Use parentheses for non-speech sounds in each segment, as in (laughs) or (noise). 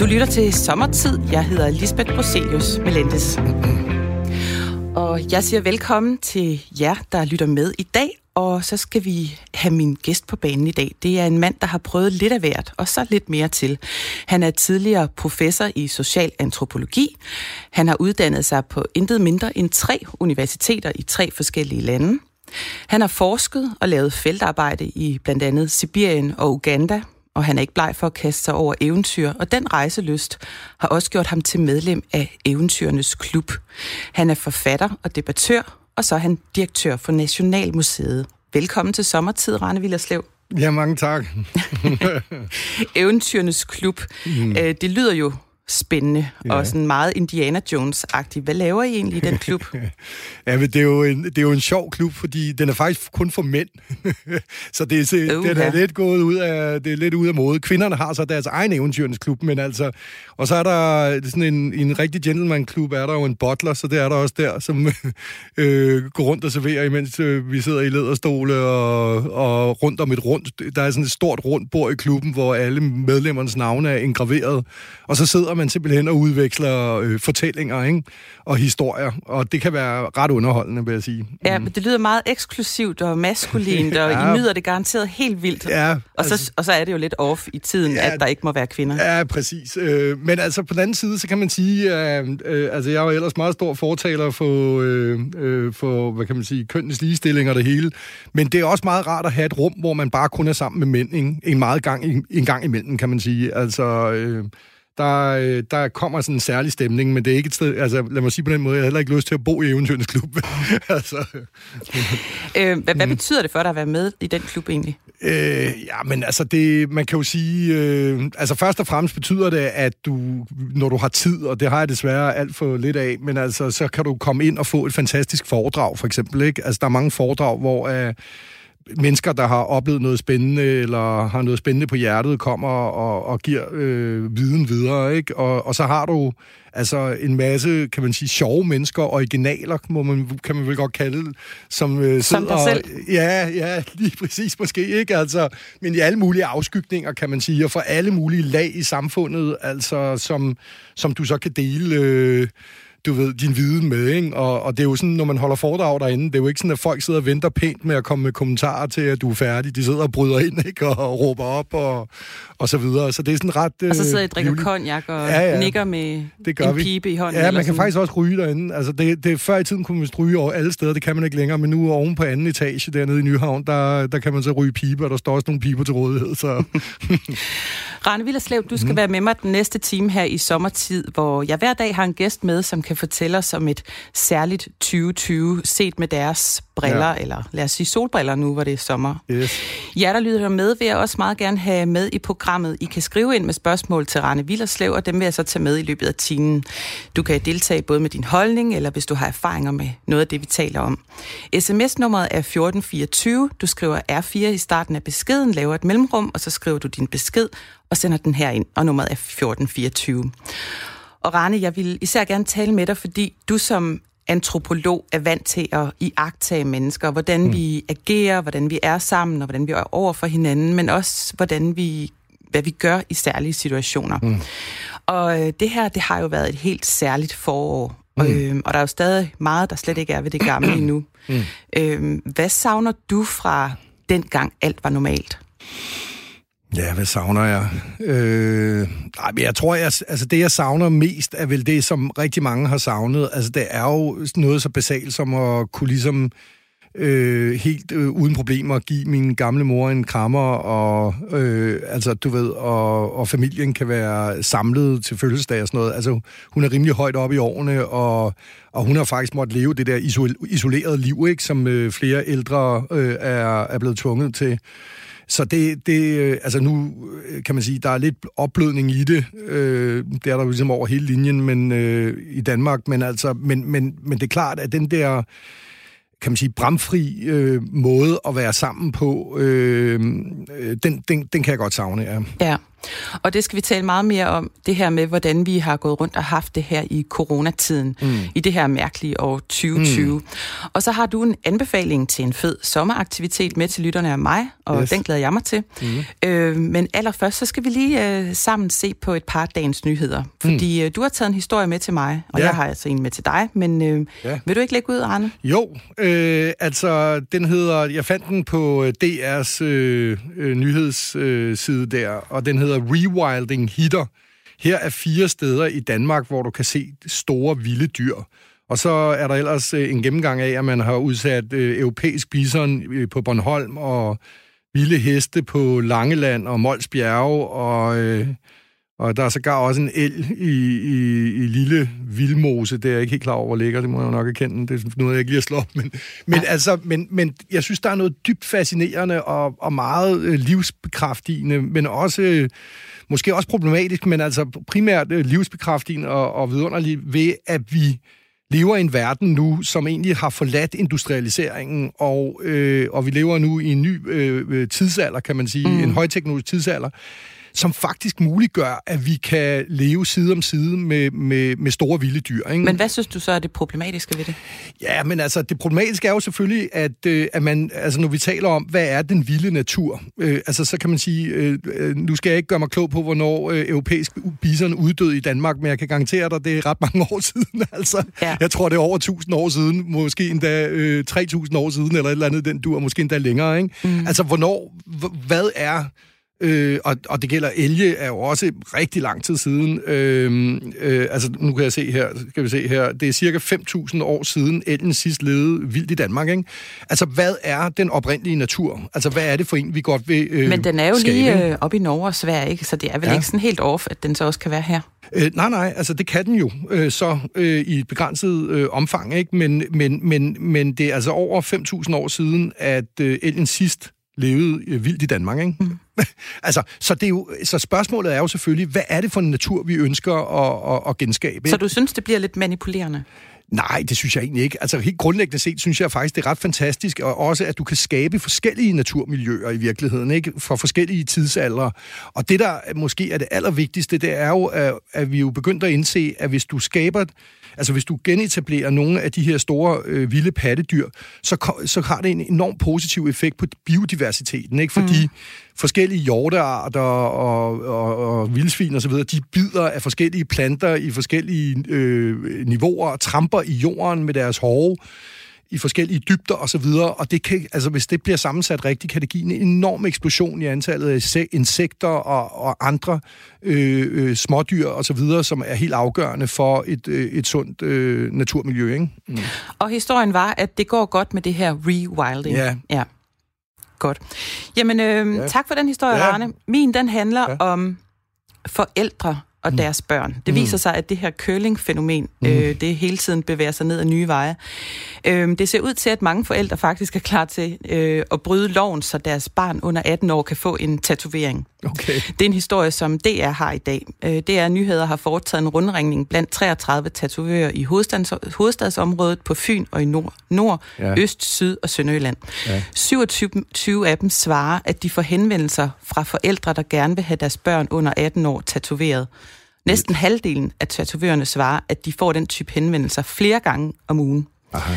Du lytter til Sommertid. Jeg hedder Lisbeth Broselius Melendez. Og jeg siger velkommen til jer, der lytter med i dag. Og så skal vi have min gæst på banen i dag. Det er en mand, der har prøvet lidt af hvert, og så lidt mere til. Han er tidligere professor i social antropologi. Han har uddannet sig på intet mindre end tre universiteter i tre forskellige lande. Han har forsket og lavet feltarbejde i blandt andet Sibirien og Uganda, og han er ikke bleg for at kaste sig over eventyr, og den rejseløst har også gjort ham til medlem af Eventyrenes Klub. Han er forfatter og debattør, og så er han direktør for Nationalmuseet. Velkommen til sommertid, Rane Villerslev. Ja, mange tak. (laughs) Eventyrenes Klub. Mm. Det lyder jo spændende ja. og sådan meget Indiana Jones-agtig. Hvad laver I egentlig i den klub? (laughs) ja, men det er, jo en, det er jo en sjov klub, fordi den er faktisk kun for mænd. (laughs) så det er, uh, den er lidt gået ud af, det er lidt ud af mode. Kvinderne har så deres egen eventyrens klub, men altså, og så er der sådan en, en rigtig gentleman-klub, er der jo en butler, så det er der også der, som (laughs) øh, går rundt og serverer, imens øh, vi sidder i lederstole og, og rundt om et rundt. Der er sådan et stort rundt bord i klubben, hvor alle medlemmernes navne er engraveret, og så sidder man man simpelthen og udveksler øh, fortællinger ikke? og historier, og det kan være ret underholdende, vil jeg sige. Ja, mm. men det lyder meget eksklusivt og maskulint, og (laughs) ja. I nyder det garanteret helt vildt. Ja, og, altså, så, og så er det jo lidt off i tiden, ja, at der ikke må være kvinder. Ja, præcis. Øh, men altså på den anden side, så kan man sige, at øh, altså, jeg er jo ellers meget stor fortaler for, øh, øh, for hvad kan man sige, kønnes ligestilling og det hele, men det er også meget rart at have et rum, hvor man bare kun er sammen med mænd, ikke? en meget gang, en gang imellem, kan man sige. Altså... Øh, der, øh, der kommer sådan en særlig stemning, men det er ikke et sted, altså lad mig sige på den måde, jeg har heller ikke lyst til at bo i Eventyrens Klub. (laughs) altså. øh, hvad, hvad mm. betyder det for dig at være med i den klub egentlig? Øh, ja, men altså det, man kan jo sige, øh, altså først og fremmest betyder det, at du, når du har tid, og det har jeg desværre alt for lidt af, men altså så kan du komme ind og få et fantastisk foredrag, for eksempel, ikke? Altså der er mange foredrag, hvor øh, mennesker, der har oplevet noget spændende, eller har noget spændende på hjertet, kommer og, og giver øh, viden videre, ikke? Og, og så har du altså en masse, kan man sige, sjove mennesker, originaler, må man, kan man vel godt kalde som øh, som sidder selv. Ja, ja, lige præcis måske, ikke? Altså, men i alle mulige afskygninger, kan man sige, og for alle mulige lag i samfundet, altså, som, som du så kan dele... Øh, du ved, din viden med, ikke? Og, og det er jo sådan, når man holder foredrag derinde, det er jo ikke sådan, at folk sidder og venter pænt med at komme med kommentarer til, at du er færdig. De sidder og bryder ind, (laughs) ikke? Og, og råber op og, og så videre. Så det er sådan ret... Og så sidder I og drikker konjak og ja, ja. nikker med det gør en vi. pibe i hånden. Ja, man kan sådan. faktisk også ryge derinde. Altså, det, det, før i tiden kunne man ryge over alle steder, det kan man ikke længere, men nu oven på anden etage dernede i Nyhavn, der, der kan man så ryge pibe, og der står også nogle piber til rådighed. Så. (laughs) Rane Villerslev, du skal mm. være med mig den næste time her i sommertid, hvor jeg hver dag har en gæst med, som kan fortælle os om et særligt 2020, set med deres briller, ja. eller lad os sige solbriller nu, hvor det er sommer. Yes. Ja, der lyder med, vil jeg også meget gerne have med i programmet. I kan skrive ind med spørgsmål til Rane Villerslev, og dem vil jeg så tage med i løbet af timen. Du kan deltage både med din holdning, eller hvis du har erfaringer med noget af det, vi taler om. SMS-nummeret er 1424. Du skriver R4 i starten af beskeden, laver et mellemrum, og så skriver du din besked og sender den her ind, og nummeret er 1424. Og Rane, jeg vil især gerne tale med dig, fordi du som antropolog er vant til at iagtage mennesker, hvordan mm. vi agerer, hvordan vi er sammen, og hvordan vi er over for hinanden, men også hvordan vi, hvad vi gør i særlige situationer. Mm. Og øh, det her, det har jo været et helt særligt forår, mm. øh, og der er jo stadig meget, der slet ikke er ved det gamle (clears throat) endnu. Mm. Øh, hvad savner du fra dengang alt var normalt? Ja, hvad savner jeg? Øh, nej, men jeg tror, jeg, altså det, jeg savner mest, er vel det, som rigtig mange har savnet. Altså, det er jo noget så basalt som at kunne ligesom øh, helt øh, uden problemer give min gamle mor en krammer, og øh, altså, du ved, og, og familien kan være samlet til fødselsdag og sådan noget. Altså, hun er rimelig højt oppe i årene, og, og hun har faktisk måttet leve det der isolerede liv, ikke, som øh, flere ældre øh, er, er blevet tvunget til. Så det, det, øh, altså nu øh, kan man sige, der er lidt opblødning i det. Øh, det er der ligesom over hele linjen men, øh, i Danmark, men, altså, men, men, men det er klart, at den der kan man sige, bramfri øh, måde at være sammen på, øh, øh den, den, den kan jeg godt savne, ja. Ja. Og det skal vi tale meget mere om, det her med, hvordan vi har gået rundt og haft det her i coronatiden, mm. i det her mærkelige år 2020. Mm. Og så har du en anbefaling til en fed sommeraktivitet med til lytterne af mig, og yes. den glæder jeg mig til. Mm. Øh, men allerførst, så skal vi lige øh, sammen se på et par dagens nyheder. Fordi mm. øh, du har taget en historie med til mig, og ja. jeg har altså en med til dig. Men øh, ja. vil du ikke lægge ud, Arne? Jo, øh, altså den hedder, jeg fandt den på øh, DR's øh, øh, nyhedsside øh, der, og den hedder Rewilding Hitter. Her er fire steder i Danmark, hvor du kan se store vilde dyr. Og så er der ellers øh, en gennemgang af, at man har udsat øh, europæisk bison øh, på Bornholm og vilde heste på Langeland og Mols Bjerge, og, øh, og der er sågar også en el i, i, i lille vildmose. Det er jeg ikke helt klar over, hvor ligger. Det må jeg nok erkende. Det er noget, jeg ikke lige har slået Men, men, ja. altså, men, men jeg synes, der er noget dybt fascinerende og, og meget øh, livsbekræftigende, men også... Øh, måske også problematisk, men altså primært øh, livsbekræftigende og, og vidunderligt ved, at vi lever i en verden nu, som egentlig har forladt industrialiseringen, og, øh, og vi lever nu i en ny øh tidsalder, kan man sige, mm. en højteknologisk tidsalder, som faktisk muliggør, at vi kan leve side om side med, med, med store vilde dyr. Ikke? Men hvad synes du så er det problematiske ved det? Ja, men altså, det problematiske er jo selvfølgelig, at, øh, at man, altså, når vi taler om, hvad er den vilde natur, øh, altså, så kan man sige, øh, øh, nu skal jeg ikke gøre mig klog på, hvornår øh, europæisk bison uddøde i Danmark, men jeg kan garantere dig, det er ret mange år (laughs) siden. Altså, ja. Jeg tror, det er over 1000 år siden, måske endda øh, 3000 år siden, eller et eller andet, den dur, måske endda længere. Ikke? Mm. Altså, hvornår, hvad er Øh, og, og det gælder elge er jo også rigtig lang tid siden. Øh, øh, altså, nu kan jeg se her, skal vi se her, det er cirka 5.000 år siden elgen sidst levede vildt i Danmark, ikke? Altså, hvad er den oprindelige natur? Altså, hvad er det for en, vi godt vil øh, Men den er jo skabe? lige øh, op i Norge og Sverige, ikke? Så det er vel ja. ikke sådan helt off, at den så også kan være her? Øh, nej, nej, altså det kan den jo øh, så øh, i et begrænset øh, omfang, ikke? Men, men, men, men det er altså over 5.000 år siden, at øh, elgen sidst levede øh, vildt i Danmark, ikke? Mm. (laughs) altså, så, det er jo, så spørgsmålet er jo selvfølgelig, hvad er det for en natur, vi ønsker at, at, at genskabe? Ikke? Så du synes, det bliver lidt manipulerende? Nej, det synes jeg egentlig ikke. Altså helt grundlæggende set synes jeg faktisk, det er ret fantastisk, og også at du kan skabe forskellige naturmiljøer i virkeligheden, ikke? For forskellige tidsalder. Og det, der måske er det allervigtigste, det er jo, at vi jo begyndt at indse, at hvis du skaber Altså hvis du genetablerer nogle af de her store øh, vilde pattedyr, så, så har det en enorm positiv effekt på biodiversiteten, ikke? Fordi mm. forskellige hjortearter og, og, og vildsvin osv., de bider af forskellige planter i forskellige øh, niveauer og tramper i jorden med deres hove i forskellige dybder og så videre, og det kan, altså hvis det bliver sammensat rigtigt, kan det give en enorm eksplosion i antallet af insekter og, og andre øh, øh, smådyr og så videre, som er helt afgørende for et, øh, et sundt øh, naturmiljø. Ikke? Mm. Og historien var, at det går godt med det her rewilding. Ja. ja. Godt. Jamen, øh, ja. tak for den historie, ja. Arne. Min, den handler ja. om forældre, og mm. deres børn. Det mm. viser sig, at det her curling-fænomen, mm. øh, det hele tiden bevæger sig ned ad nye veje. Øh, det ser ud til, at mange forældre faktisk er klar til øh, at bryde loven, så deres barn under 18 år kan få en tatovering. Okay. Det er en historie, som DR har i dag. Øh, DR Nyheder har foretaget en rundringning blandt 33 tatovører i hovedstads, hovedstadsområdet på Fyn og i Nord, Nord ja. Øst, Syd og Sønderjylland. Ja. 27 af dem svarer, at de får henvendelser fra forældre, der gerne vil have deres børn under 18 år tatoveret. Næsten halvdelen af tatovørerne svarer, at de får den type henvendelser flere gange om ugen. Aha.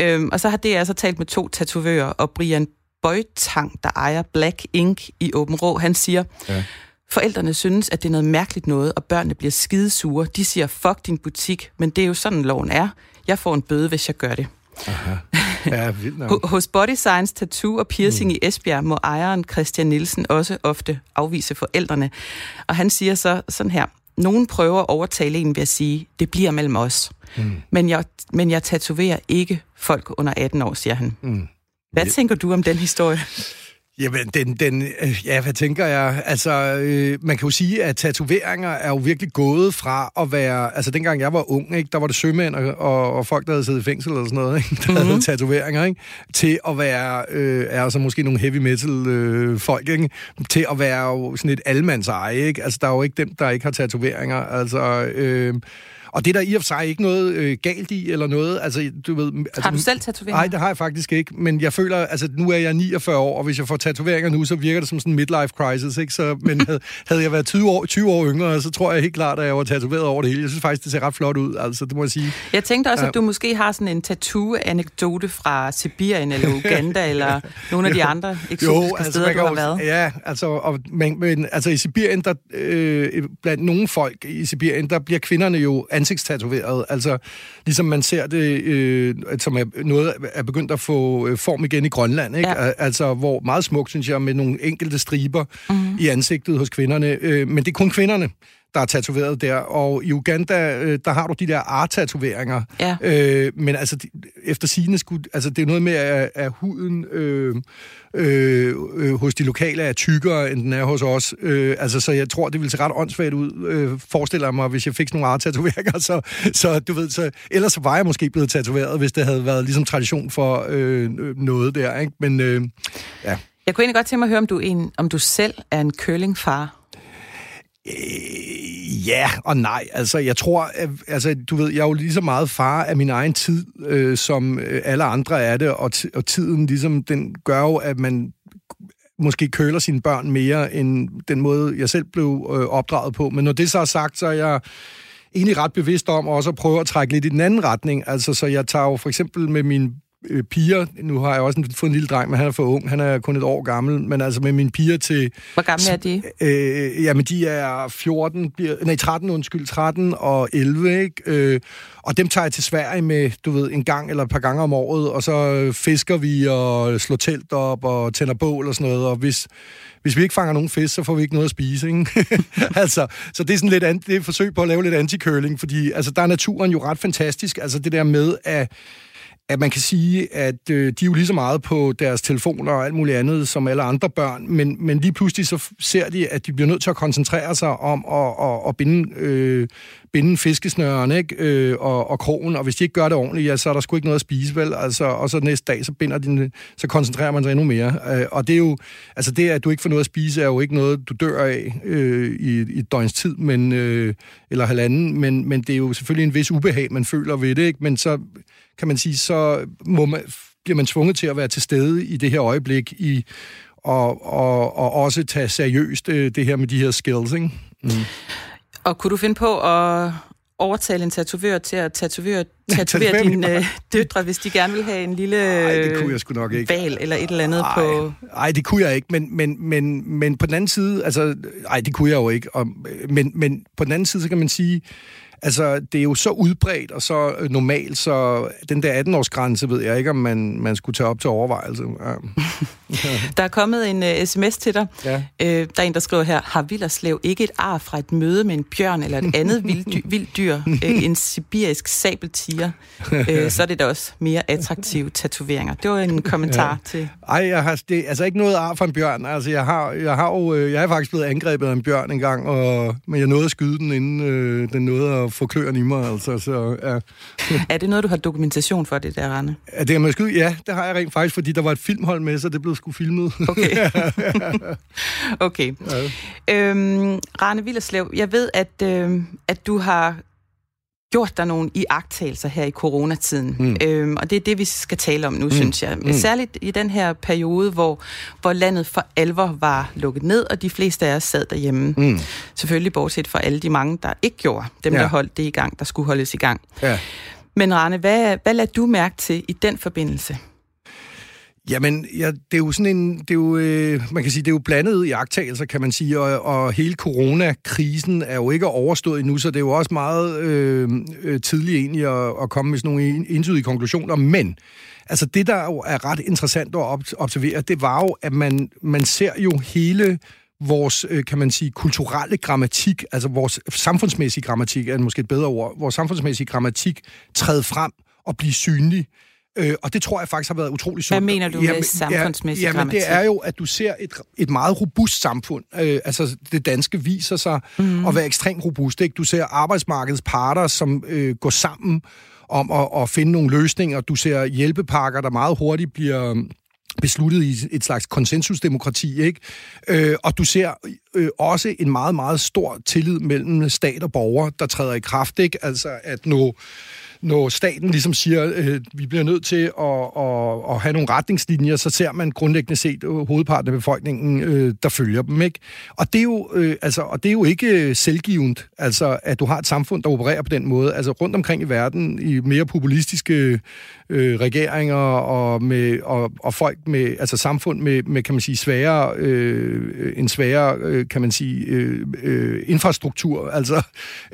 Øhm, og så har det altså talt med to tatovører, og Brian Bøjtang, der ejer Black Ink i Åben Rå, han siger, ja. forældrene synes, at det er noget mærkeligt noget, og børnene bliver skidesure. De siger, fuck din butik, men det er jo sådan, loven er. Jeg får en bøde, hvis jeg gør det. Aha. (laughs) Ja, vildt Hos Body Science Tattoo og Piercing mm. i Esbjerg må ejeren Christian Nielsen også ofte afvise forældrene. Og han siger så sådan her, nogen prøver at overtale en ved at sige, det bliver mellem os. Mm. Men, jeg, men jeg tatoverer ikke folk under 18 år, siger han. Mm. Hvad ja. tænker du om den historie? Jamen, den, den, øh, ja, hvad tænker jeg? Altså, øh, man kan jo sige, at tatoveringer er jo virkelig gået fra at være... Altså, dengang jeg var ung, ikke, der var det sømænd og, og, og folk, der havde siddet i fængsel eller sådan noget, ikke, der mm-hmm. havde tatoveringer, ikke, til at være... Øh, altså, måske nogle heavy metal øh, folk, ikke, til at være jo sådan et almandseje, ikke? Altså, der er jo ikke dem, der ikke har tatoveringer. Altså... Øh, og det er der i og for sig ikke noget øh, galt i, eller noget. Altså, du ved, altså, har du selv tatoveringer? Nej, det har jeg faktisk ikke, men jeg føler, altså nu er jeg 49 år, og hvis jeg får tatoveringer nu, så virker det som sådan en midlife crisis, ikke? Så, men (laughs) havde, havde jeg været 20 år, 20 år yngre, så tror jeg helt klart, at jeg var tatoveret over det hele. Jeg synes faktisk, det ser ret flot ud, altså det må jeg sige. Jeg tænkte også, ja. at du måske har sådan en tattoo-anekdote fra Sibirien eller Uganda, (laughs) eller nogle af de andre eksotiske jo, altså, steder, du har været. Ja, altså, og, men, men, altså i Sibirien, der, øh, blandt nogle folk i Sibirien, der bliver kvinderne jo ansigtstatoveret. Altså, ligesom man ser det, øh, som er noget er begyndt at få øh, form igen i Grønland, ikke? Ja. Altså, hvor meget smukt, synes jeg, med nogle enkelte striber mm-hmm. i ansigtet hos kvinderne. Øh, men det er kun kvinderne der er tatoveret der. Og i Uganda, øh, der har du de der art-tatoveringer. Ja. Øh, men altså, de, efter sigende skulle... Altså, det er noget med, at, at huden øh, øh, øh, hos de lokale er tykkere, end den er hos os. Øh, altså, så jeg tror, det ville se ret åndssvagt ud, øh, forestiller jeg mig, hvis jeg fik sådan nogle art-tatoveringer. (laughs) Så, så du ved, så, ellers så var jeg måske blevet tatoveret, hvis det havde været ligesom tradition for øh, noget der, ikke? Men øh, ja. Jeg kunne egentlig godt tænke mig at høre, om du, en, om du selv er en curlingfar. Øh, ja og nej. Altså, jeg tror, at, altså, du ved, jeg er jo lige så meget far af min egen tid, øh, som øh, alle andre er det, og, og tiden ligesom, den gør jo, at man måske køler sine børn mere, end den måde, jeg selv blev øh, opdraget på. Men når det så er sagt, så er jeg egentlig ret bevidst om også at prøve at trække lidt i den anden retning. Altså, så jeg tager jo for eksempel med min øh, piger, nu har jeg også fået en lille dreng, men han er for ung, han er kun et år gammel, men altså med mine piger til... Hvor gamle er de? Øh, jamen, de er 14, bliver, nej, 13, undskyld, 13 og 11, ikke? Øh, og dem tager jeg til Sverige med, du ved, en gang eller et par gange om året, og så fisker vi og slår telt op og tænder bål og sådan noget, og hvis, hvis vi ikke fanger nogen fisk, så får vi ikke noget at spise, ikke? (laughs) altså, så det er sådan lidt an, det er et forsøg på at lave lidt anti-curling, fordi altså, der er naturen jo ret fantastisk, altså det der med at at man kan sige, at øh, de er jo lige så meget på deres telefoner og alt muligt andet som alle andre børn, men, men lige pludselig så ser de, at de bliver nødt til at koncentrere sig om at, at, at binde, øh, binde fiskesnøren ikke? Øh, og, og krogen, og hvis de ikke gør det ordentligt, ja, så er der sgu ikke noget at spise, vel? Altså, og så næste dag, så, binder de, så koncentrerer man sig endnu mere. Øh, og det er jo, altså det, at du ikke får noget at spise, er jo ikke noget, du dør af øh, i, i et døgns tid, men, øh, eller halvanden, men, men det er jo selvfølgelig en vis ubehag, man føler ved det, ikke? Men så kan man sige, så må man, bliver man tvunget til at være til stede i det her øjeblik, i, og, og, og også tage seriøst øh, det her med de her skills, ikke? Mm. Og kunne du finde på at overtale en tatovør til at (laughs) tatovere, tatovere dine øh, døtre, hvis de gerne vil have en lille Ej, det kunne jeg sgu nok ikke. val eller et eller andet ej, på... Nej, det kunne jeg ikke, men, men, men, men på den anden side, altså, nej, det kunne jeg jo ikke, og, men, men på den anden side, så kan man sige, Altså, det er jo så udbredt og så øh, normalt, så den der 18-årsgrænse ved jeg ikke, om man, man skulle tage op til overvejelse. Ja. (laughs) (laughs) der er kommet en uh, sms til dig. Ja. Uh, der er en, der skriver her, har Villerslev ikke et ar fra et møde med en bjørn eller et andet vildt dyr, uh, en sibirisk sabeltiger, uh, så er det da også mere attraktive tatoveringer. Det var en kommentar ja. til... Ej, jeg har det, altså ikke noget ar fra en bjørn. Altså, jeg har, jeg har jo, jeg er faktisk blevet angrebet af en bjørn en gang, og, men jeg nåede at skyde den, inden øh, den nåede at få kløerne i mig. Altså, så, ja. er det noget, du har dokumentation for, det der, Rane? Ja, det er måske, ja, det har jeg rent faktisk, fordi der var et filmhold med, så det blev sgu filmet. Okay. (laughs) okay. Ja. Øhm, Rane Villerslev, jeg ved, at, øh, at du har gjort dig nogle iagttagelser her i coronatiden. Mm. Øhm, og det er det, vi skal tale om nu, mm. synes jeg. Mm. Særligt i den her periode, hvor, hvor landet for alvor var lukket ned, og de fleste af os sad derhjemme. Mm. Selvfølgelig bortset fra alle de mange, der ikke gjorde. Dem, ja. der holdt det i gang, der skulle holdes i gang. Ja. Men Rane, hvad, hvad lader du mærke til i den forbindelse? Jamen, ja, det er jo sådan en, det er jo, øh, man kan sige, det er jo blandet i agtagelser, kan man sige, og, og hele coronakrisen er jo ikke overstået endnu, så det er jo også meget øh, øh tidligt egentlig at, at komme med sådan nogle entydige konklusioner, men altså det, der jo er ret interessant at observere, det var jo, at man, man ser jo hele vores, øh, kan man sige, kulturelle grammatik, altså vores samfundsmæssige grammatik, er måske et bedre ord, vores samfundsmæssige grammatik træde frem og blive synlig. Øh, og det tror jeg faktisk har været utrolig sundt. Hvad mener du med samfundsmæssig ja, jamen, det er jo, at du ser et, et meget robust samfund. Øh, altså, det danske viser sig mm. at være ekstremt robust. Ikke? Du ser arbejdsmarkedets parter, som øh, går sammen om at, at finde nogle løsninger. Du ser hjælpepakker, der meget hurtigt bliver besluttet i et slags konsensusdemokrati, ikke? Øh, og du ser øh, også en meget, meget stor tillid mellem stat og borger, der træder i kraft, ikke? Altså, at nu når staten ligesom siger, øh, vi bliver nødt til at, at, at have nogle retningslinjer, så ser man grundlæggende set øh, hovedparten af befolkningen, øh, der følger dem. Ikke? Og, det er jo, øh, altså, og det er jo ikke øh, selvgivende, altså, at du har et samfund, der opererer på den måde. Altså rundt omkring i verden, i mere populistiske øh, regeringer og, med, og, og folk med, altså samfund med, med kan man sige, svære, øh, en sværere, øh, kan man sige, øh, øh, infrastruktur. Altså,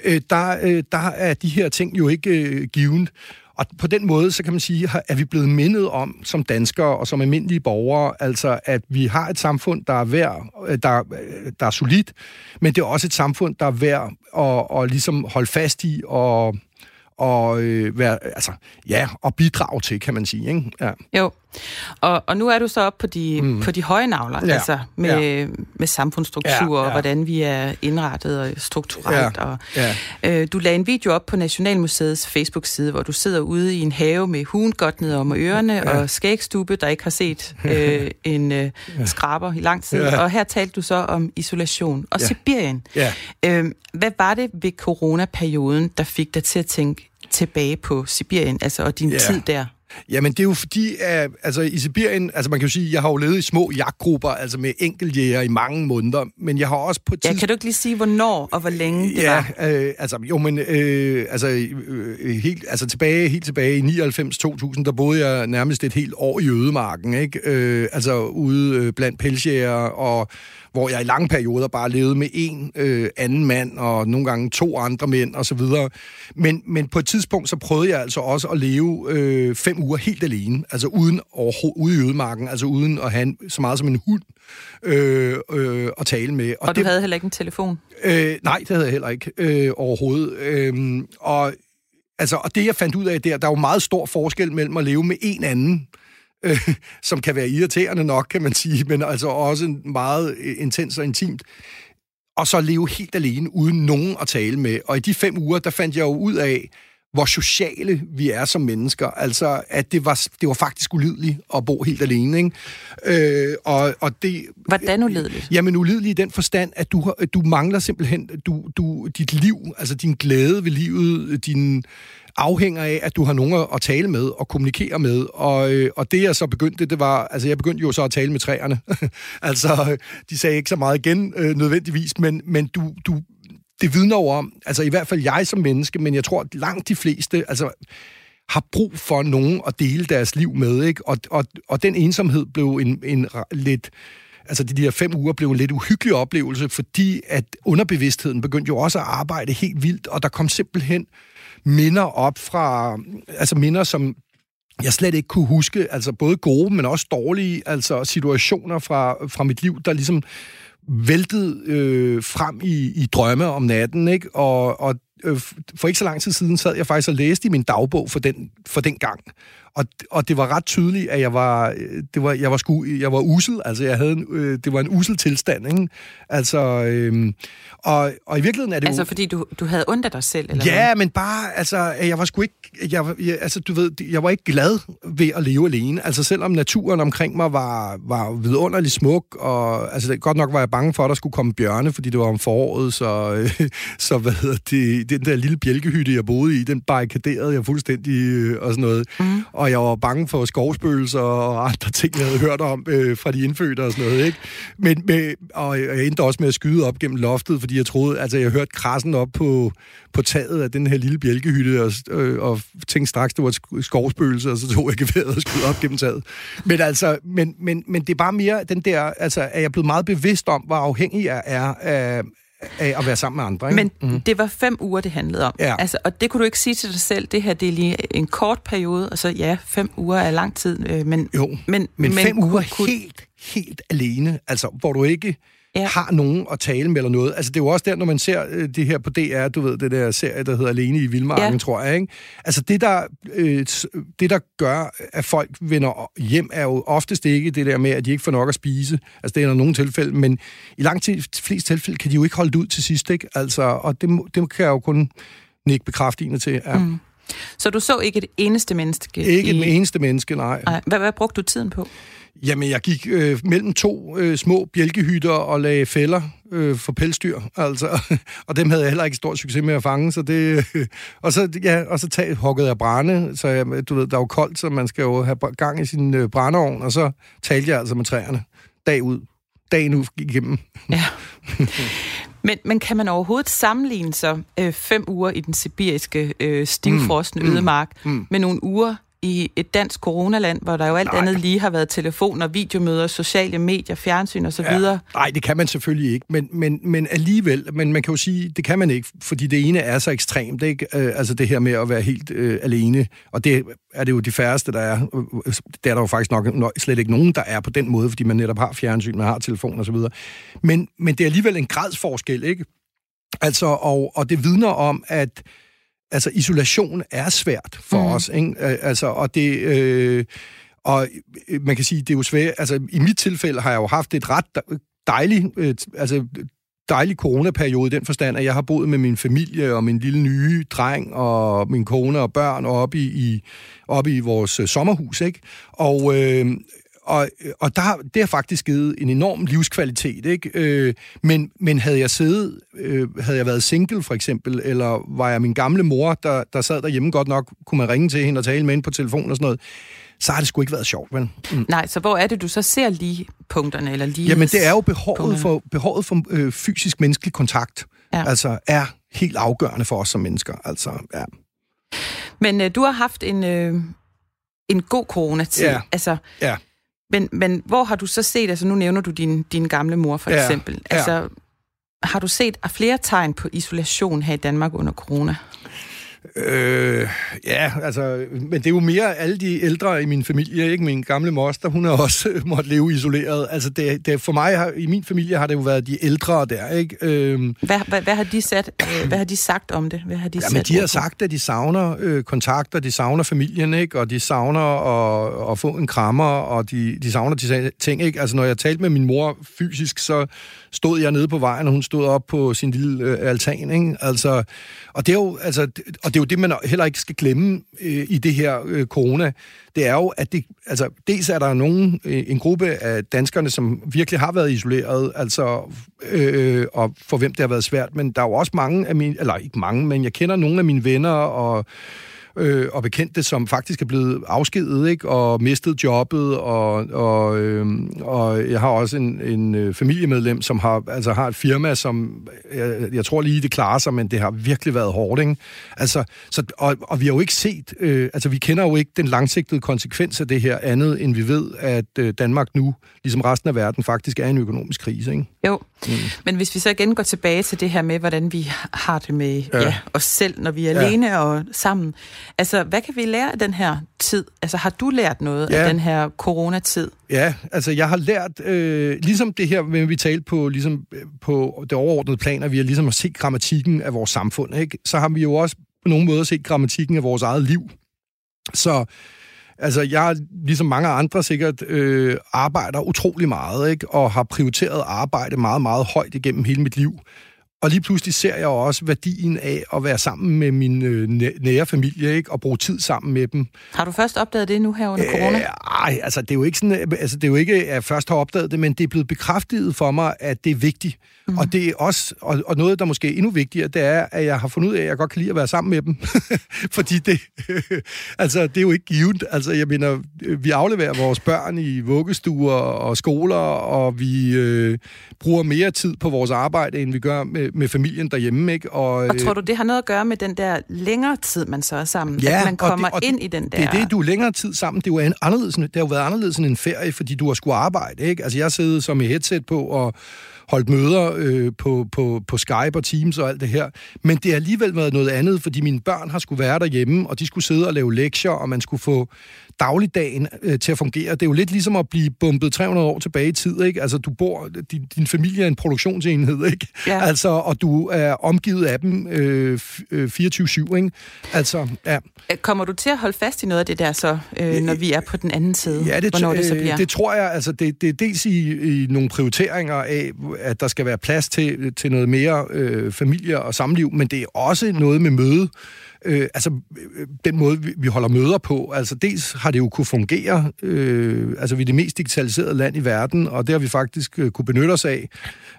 øh, der, øh, der er de her ting jo ikke øh, givet. Og på den måde, så kan man sige, at vi blevet mindet om som danskere og som almindelige borgere, altså at vi har et samfund, der er værd, øh, der, øh, der er solidt, men det er også et samfund, der er værd at, at ligesom holde fast i og, og øh, være, altså, ja, og bidrage til, kan man sige. Ikke? Ja. Jo, og, og nu er du så op på de, mm. på de høje navler, ja. altså med, ja. med samfundsstruktur ja, ja. og hvordan vi er indrettet og strukturelt. Ja. Og, ja. Øh, du lagde en video op på Nationalmuseets Facebook-side, hvor du sidder ude i en have med hugen godt ned om ørerne ja. og skægstube, der ikke har set øh, en øh, skraber i lang tid. Ja. Og her talte du så om isolation og ja. Sibirien. Ja. Øh, hvad var det ved coronaperioden, der fik dig til at tænke tilbage på Sibirien, altså og din ja. tid der? Jamen, det er jo fordi, at altså, i Sibirien, altså man kan jo sige, jeg har jo levet i små jagtgrupper, altså med enkeltjæger i mange måneder, men jeg har også på tid... Ja, kan du ikke lige sige, hvornår og hvor længe det ja, var? Øh, altså, jo, men øh, altså, øh, helt, altså tilbage, helt tilbage i 99-2000, der boede jeg nærmest et helt år i ødemarken, ikke? Øh, altså ude øh, blandt pelsjæger og hvor jeg i lange perioder bare levede med en øh, anden mand, og nogle gange to andre mænd, og så videre. Men, men på et tidspunkt, så prøvede jeg altså også at leve øh, fem uger helt alene, altså uden ude i ødemarken, altså uden at have så meget som en hund øh, øh, at tale med. Og, og du det, havde heller ikke en telefon? Øh, nej, det havde jeg heller ikke øh, overhovedet. Øh, og, altså, og det, jeg fandt ud af der, der er jo meget stor forskel mellem at leve med en anden, øh, som kan være irriterende nok, kan man sige, men altså også meget øh, intens og intimt. Og så leve helt alene, uden nogen at tale med. Og i de fem uger, der fandt jeg jo ud af, hvor sociale vi er som mennesker. Altså, at det var, det var faktisk ulideligt at bo helt alene. Ikke? Øh, og, og det, Hvordan ulideligt? Jamen ulideligt i den forstand, at du, du mangler simpelthen du, du, dit liv, altså din glæde ved livet, din afhænger af, at du har nogen at tale med og kommunikere med. Og, øh, og det, jeg så begyndte, det var... Altså, jeg begyndte jo så at tale med træerne. (laughs) altså, de sagde ikke så meget igen, øh, nødvendigvis, men, men du, du, det vidner jo om, altså i hvert fald jeg som menneske, men jeg tror, at langt de fleste, altså har brug for nogen at dele deres liv med, ikke? Og, og, og den ensomhed blev en, en lidt altså de der fem uger blev en lidt uhyggelig oplevelse, fordi at underbevidstheden begyndte jo også at arbejde helt vildt, og der kom simpelthen minder op fra, altså minder, som jeg slet ikke kunne huske, altså både gode, men også dårlige, altså situationer fra, fra mit liv, der ligesom væltede øh, frem i, i drømme om natten, ikke? Og, og øh, for ikke så lang tid siden sad jeg faktisk og læste i min dagbog for den, for den gang. Og, og det var ret tydeligt, at jeg var, det var, jeg var, sku, jeg var usel. Altså, jeg havde en, øh, det var en usel tilstand, ikke? Altså, øh, og, og i virkeligheden er det Altså, jo, fordi du, du havde ondt af dig selv, eller Ja, hvad? men bare, altså, jeg var sgu ikke, jeg, jeg, altså, du ved, jeg var ikke glad ved at leve alene. Altså, selvom naturen omkring mig var, var vidunderligt smuk, og altså, godt nok var jeg bange for, at der skulle komme bjørne, fordi det var om foråret, så, øh, (laughs) så hvad hedder det, den der lille bjælkehytte, jeg boede i, den barrikaderede jeg fuldstændig øh, og sådan noget. Mm. Og jeg var bange for skovspøgelser og andre ting, jeg havde hørt om øh, fra de indfødte og sådan noget, ikke? Men, med, og jeg endte også med at skyde op gennem loftet, fordi jeg troede, altså jeg hørte krassen op på, på taget af den her lille bjælkehytte, og, øh, og tænkte straks, det var et skovspøgelse, og så tog jeg geværet og skød op gennem taget. Men altså, men, men, men det er bare mere den der, altså, at jeg blevet meget bevidst om, hvor afhængig jeg er af, af at være sammen med andre. Ikke? Men mm. det var fem uger, det handlede om. Ja. Altså, og det kunne du ikke sige til dig selv, det her det er lige en kort periode, og så ja, fem uger er lang tid. Øh, men, jo, men, men fem men, uger kunne, helt, helt alene, altså hvor du ikke ja. har nogen at tale med eller noget. Altså, det er jo også der, når man ser øh, det her på DR, du ved, det der serie, der hedder Alene i Vildmarken, ja. tror jeg, ikke? Altså, det der, øh, det, der gør, at folk vender hjem, er jo oftest ikke det der med, at de ikke får nok at spise. Altså, det er der nogle tilfælde, men i langt de fleste tilfælde kan de jo ikke holde det ud til sidst, ikke? Altså, og det, det kan jeg jo kun nikke bekræftende til, ja. Mm. Så du så ikke et eneste menneske? Ikke i... et eneste menneske, nej. nej. Hvad, hvad brugte du tiden på? Jamen, jeg gik øh, mellem to øh, små bjælkehytter og lagde fælder øh, for pelsdyr, altså. (laughs) og dem havde jeg heller ikke stor succes med at fange, så det... Øh, (laughs) og så, ja, og så tag, huggede jeg brænde, så jeg, du ved, der er jo koldt, så man skal jo have gang i sin øh, brændeovn, og så talte jeg altså med træerne dag ud, dagen ud igennem. Ja. (laughs) Men, men kan man overhovedet sammenligne så øh, fem uger i den sibiriske øh, stivfrostende mm, ødemark mm, med nogle uger i et dansk coronaland, hvor der jo alt Nej. andet lige har været telefoner, videomøder, sociale medier, fjernsyn osv.? Ja. Nej, det kan man selvfølgelig ikke, men, men, men alligevel, men man kan jo sige, det kan man ikke, fordi det ene er så ekstremt, ikke? Øh, altså det her med at være helt øh, alene, og det er det jo de færreste, der er. Det er der jo faktisk nok, nok slet ikke nogen, der er på den måde, fordi man netop har fjernsyn, man har telefon osv. Men, men det er alligevel en gradsforskel, ikke? Altså, og, og det vidner om, at altså isolation er svært for mm. os, ikke? Altså, og det... Øh, og man kan sige, det er jo svært... Altså, i mit tilfælde har jeg jo haft et ret dejligt... Øh, altså, dejlig coronaperiode i den forstand, at jeg har boet med min familie og min lille nye dreng og min kone og børn oppe i, i, oppe i vores øh, sommerhus, ikke? Og, øh, og, og der, det har faktisk givet en enorm livskvalitet, ikke? Øh, men, men havde jeg siddet, øh, havde jeg været single for eksempel, eller var jeg min gamle mor, der, der sad derhjemme godt nok, kunne man ringe til hende og tale med hende på telefon og sådan noget, så har det sgu ikke været sjovt, vel? Mm. Nej, så hvor er det, du så ser lige punkterne, eller lige... Jamen, det er jo behovet for, behovet for øh, fysisk menneskelig kontakt, ja. altså er helt afgørende for os som mennesker, altså, ja. Men øh, du har haft en, øh, en god coronatid, ja. altså... Ja men, men hvor har du så set, altså nu nævner du din, din gamle mor for ja, eksempel, altså ja. har du set flere tegn på isolation her i Danmark under corona? Øh, ja, altså, men det er jo mere alle de ældre i min familie, ikke? Min gamle moster, hun har også måttet leve isoleret. Altså, det, det, for mig, har, i min familie, har det jo været de ældre der, ikke? Øh, hvad, hvad, hvad, har de sat, øh, hvad har de sagt om det? Hvad har de, jamen, de har sagt, at de savner øh, kontakter, de savner familien, ikke? Og de savner at, at få en krammer, og de, de savner de ting, ikke? Altså, når jeg talte med min mor fysisk, så stod jeg nede på vejen, og hun stod op på sin lille øh, altan, ikke? Altså, og det er jo, altså, og det er jo det, man heller ikke skal glemme øh, i det her øh, corona. Det er jo, at det, altså, dels er der nogen, øh, en gruppe af danskerne, som virkelig har været isoleret, altså, øh, og for hvem det har været svært, men der er jo også mange af mine, eller ikke mange, men jeg kender nogle af mine venner og øh, og bekendte, som faktisk er blevet afskedet, ikke? og mistet jobbet, og, og, øh, og jeg har også en, en øh, familiemedlem, som har, altså har et firma, som jeg, jeg tror lige, det klarer sig, men det har virkelig været hårdt. Ikke? Altså, så, og, og vi har jo ikke set, øh, altså vi kender jo ikke den langsigtede konsekvens af det her andet, end vi ved, at øh, Danmark nu, ligesom resten af verden, faktisk er en økonomisk krise. Ikke? Jo, mm. men hvis vi så igen går tilbage til det her med, hvordan vi har det med ja. Ja, os selv, når vi er ja. alene og sammen, Altså, hvad kan vi lære af den her tid? Altså, har du lært noget ja. af den her coronatid? Ja, altså, jeg har lært, øh, ligesom det her, når vi talte på, ligesom, på det overordnede plan, at vi har ligesom set grammatikken af vores samfund, ikke? så har vi jo også på nogle måder set grammatikken af vores eget liv. Så Altså, jeg, ligesom mange andre sikkert, øh, arbejder utrolig meget, ikke? Og har prioriteret arbejde meget, meget højt igennem hele mit liv. Og lige pludselig ser jeg også værdien af at være sammen med min øh, nære familie, ikke? Og bruge tid sammen med dem. Har du først opdaget det nu her under corona? Nej, altså det er jo ikke sådan, altså det er jo ikke, at jeg først har opdaget det, men det er blevet bekræftet for mig, at det er vigtigt. Mm. Og det er også, og, og noget, der måske er endnu vigtigere, det er, at jeg har fundet ud af, at jeg godt kan lide at være sammen med dem. (laughs) Fordi det, (laughs) altså, det er jo ikke givet. Altså, jeg mener, vi afleverer vores børn i vuggestuer og skoler, og vi øh, bruger mere tid på vores arbejde, end vi gør med, med familien derhjemme. Ikke? Og, og tror du, det har noget at gøre med den der længere tid, man så er sammen? Ja, at man kommer og det, og ind i den der... Det er det, du er længere tid sammen. Det er jo anderledes, det har jo været anderledes end en ferie, fordi du har skulle arbejde. Ikke? Altså, jeg sidder som i headset på og holdt møder øh, på, på, på Skype og Teams og alt det her. Men det har alligevel været noget andet, fordi mine børn har skulle være derhjemme, og de skulle sidde og lave lektier, og man skulle få dagligdagen øh, til at fungere. Det er jo lidt ligesom at blive bumpet 300 år tilbage i tid, ikke? Altså, du bor, din, din familie er en produktionsenhed, ikke? Ja. Altså, og du er omgivet af dem øh, 24-7, øh, ikke? Altså, ja. Kommer du til at holde fast i noget af det der så, øh, når vi er på den anden side? Ja, det, Hvornår det så bliver? det tror jeg. Altså, det, det er dels i, i nogle prioriteringer af, at der skal være plads til, til noget mere øh, familie og samliv, men det er også noget med møde øh, altså den måde, vi, vi holder møder på. Altså dels har det jo kunne fungere, øh, altså vi er det mest digitaliserede land i verden, og det har vi faktisk øh, kunne benytte os af.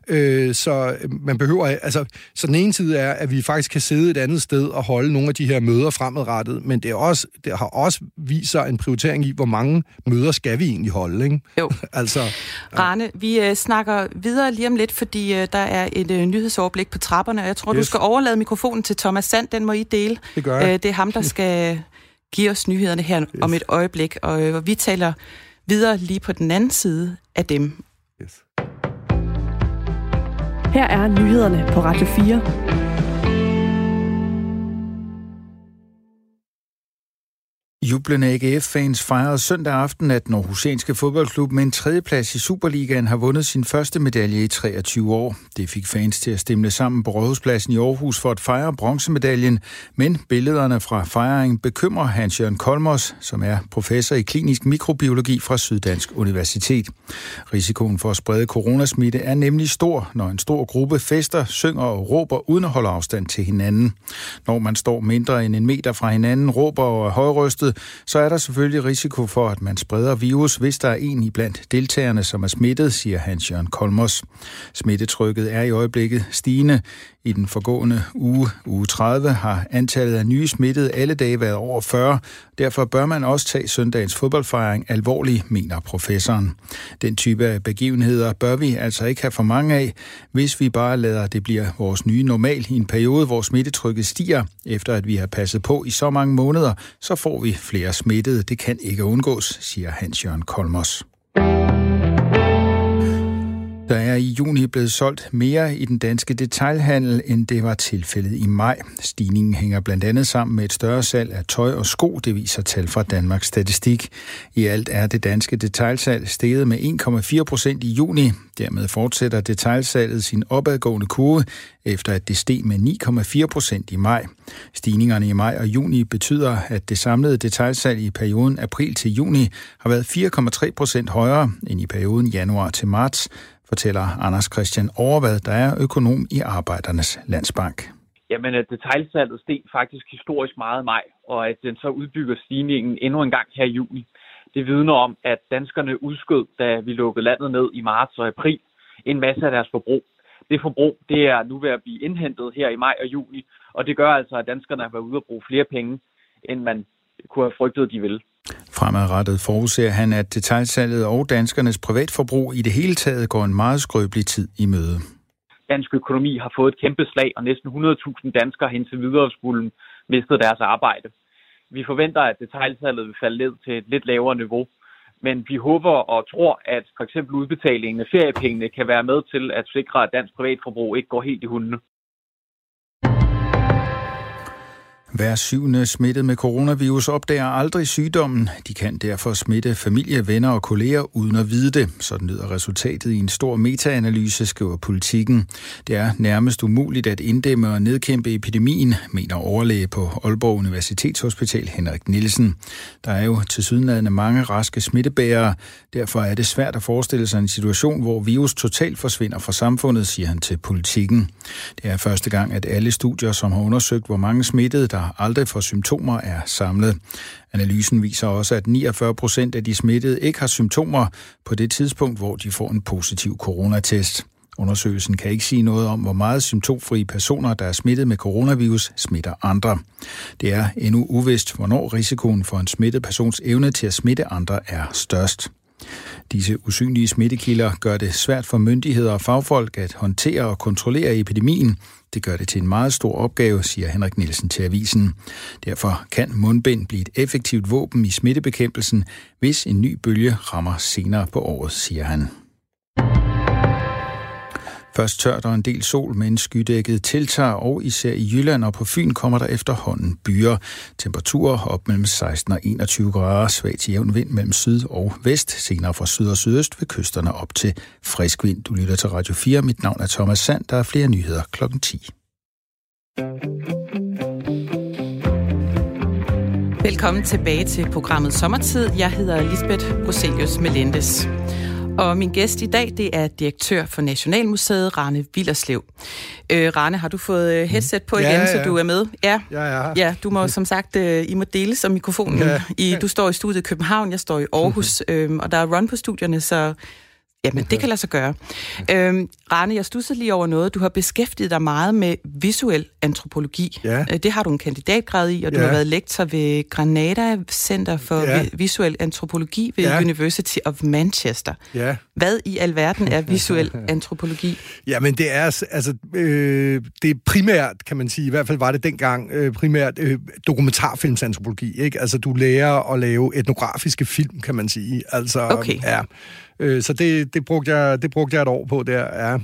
Øh, så man behøver, altså, så den ene side er, at vi faktisk kan sidde et andet sted og holde nogle af de her møder fremadrettet, men det, er også, det har også vist sig en prioritering i, hvor mange møder skal vi egentlig holde, ikke? Jo. (laughs) altså, ja. Rane, vi øh, snakker videre lige om lidt, fordi øh, der er et øh, nyhedsoverblik på trapperne, og jeg tror, yes. du skal overlade mikrofonen til Thomas Sand, den må I dele. Det gør jeg. Øh, det er ham, der (laughs) skal give os nyhederne her yes. om et øjeblik, og øh, vi taler videre lige på den anden side af dem. Yes. Her er nyhederne på Radio 4. Jublende AGF-fans fejrede søndag aften, at Norhusianske fodboldklub med en tredjeplads i Superligaen har vundet sin første medalje i 23 år. Det fik fans til at stemme sammen på Rådhuspladsen i Aarhus for at fejre bronzemedaljen, men billederne fra fejringen bekymrer Hans-Jørgen Kolmos, som er professor i klinisk mikrobiologi fra Syddansk Universitet. Risikoen for at sprede coronasmitte er nemlig stor, når en stor gruppe fester, synger og råber uden at holde afstand til hinanden. Når man står mindre end en meter fra hinanden, råber og er højrystet, så er der selvfølgelig risiko for, at man spreder virus, hvis der er en i blandt deltagerne, som er smittet, siger Hans-Jørgen Kolmos. Smittetrykket er i øjeblikket stigende. I den forgående uge, uge 30, har antallet af nye smittede alle dage været over 40. Derfor bør man også tage søndagens fodboldfejring alvorligt, mener professoren. Den type af begivenheder bør vi altså ikke have for mange af, hvis vi bare lader det blive vores nye normal i en periode, hvor smittetrykket stiger. Efter at vi har passet på i så mange måneder, så får vi flere smittede. Det kan ikke undgås, siger Hans-Jørgen Kolmos. Der er i juni blevet solgt mere i den danske detailhandel, end det var tilfældet i maj. Stigningen hænger blandt andet sammen med et større salg af tøj og sko, det viser tal fra Danmarks Statistik. I alt er det danske detailsalg steget med 1,4 procent i juni. Dermed fortsætter detailsalget sin opadgående kurve, efter at det steg med 9,4 procent i maj. Stigningerne i maj og juni betyder, at det samlede detailsalg i perioden april til juni har været 4,3 procent højere end i perioden januar til marts, fortæller Anders Christian Overvad, der er økonom i Arbejdernes Landsbank. Jamen, øh, at detaljsalget steg faktisk historisk meget i maj, og at den så udbygger stigningen endnu en gang her i juni. Det vidner om, at danskerne udskød, da vi lukkede landet ned i marts og april, en masse af deres forbrug. Det forbrug, det er nu ved at blive indhentet her i maj og juni, og det gør altså, at danskerne har været ude at bruge flere penge, end man kunne have frygtet, de ville. Fremadrettet forudser han, at detaljsalget og danskernes privatforbrug i det hele taget går en meget skrøbelig tid i møde. Dansk økonomi har fået et kæmpe slag, og næsten 100.000 danskere har indtil videre skulle mistet deres arbejde. Vi forventer, at detaljsalget vil falde ned til et lidt lavere niveau, men vi håber og tror, at for eksempel udbetalingen af feriepengene kan være med til at sikre, at dansk privatforbrug ikke går helt i hundene. Hver syvende smittet med coronavirus opdager aldrig sygdommen. De kan derfor smitte familie, venner og kolleger uden at vide det. Sådan lyder resultatet i en stor metaanalyse, skriver politikken. Det er nærmest umuligt at inddæmme og nedkæmpe epidemien, mener overlæge på Aalborg Universitetshospital Henrik Nielsen. Der er jo til sydenladende mange raske smittebærere. Derfor er det svært at forestille sig en situation, hvor virus totalt forsvinder fra samfundet, siger han til politikken. Det er første gang, at alle studier, som har undersøgt, hvor mange smittede, der aldrig får symptomer, er samlet. Analysen viser også, at 49 procent af de smittede ikke har symptomer på det tidspunkt, hvor de får en positiv coronatest. Undersøgelsen kan ikke sige noget om, hvor meget symptomfrie personer, der er smittet med coronavirus, smitter andre. Det er endnu uvist, hvornår risikoen for en smittet persons evne til at smitte andre er størst. Disse usynlige smittekilder gør det svært for myndigheder og fagfolk at håndtere og kontrollere epidemien. Det gør det til en meget stor opgave, siger Henrik Nielsen til avisen. Derfor kan mundbind blive et effektivt våben i smittebekæmpelsen, hvis en ny bølge rammer senere på året, siger han. Først tørt og en del sol, men skydækket tiltager, og især i Jylland og på Fyn kommer der efterhånden byer. Temperaturer op mellem 16 og 21 grader, svag til jævn vind mellem syd og vest, senere fra syd og sydøst ved kysterne op til frisk vind. Du lytter til Radio 4. Mit navn er Thomas Sand. Der er flere nyheder klokken 10. Velkommen tilbage til programmet Sommertid. Jeg hedder Lisbeth Roselius Melendes. Og min gæst i dag, det er direktør for Nationalmuseet, Rane Villerslev. Øh, Rane, har du fået øh, headset på igen, ja, ja. så du er med? Ja, ja, ja. ja du må som sagt, øh, I må dele som mikrofonen. Ja. I, du står i studiet i København, jeg står i Aarhus, øh, og der er run på studierne, så Jamen, det kan lade sig gøre. Øhm, Rane, jeg stussede lige over noget. Du har beskæftiget dig meget med visuel antropologi. Ja. Øh, det har du en kandidatgrad i, og du ja. har været lektor ved Granada Center for ja. Visuel Antropologi ved ja. University of Manchester. Ja. Hvad i alverden er visuel (laughs) antropologi? Jamen, det er altså øh, det er primært, kan man sige, i hvert fald var det dengang, øh, primært øh, dokumentarfilmsantropologi. Ikke? Altså, du lærer at lave etnografiske film, kan man sige. Altså, okay. ja. Øh, så det, det, brugte jeg, det brugte jeg et år på der, ja.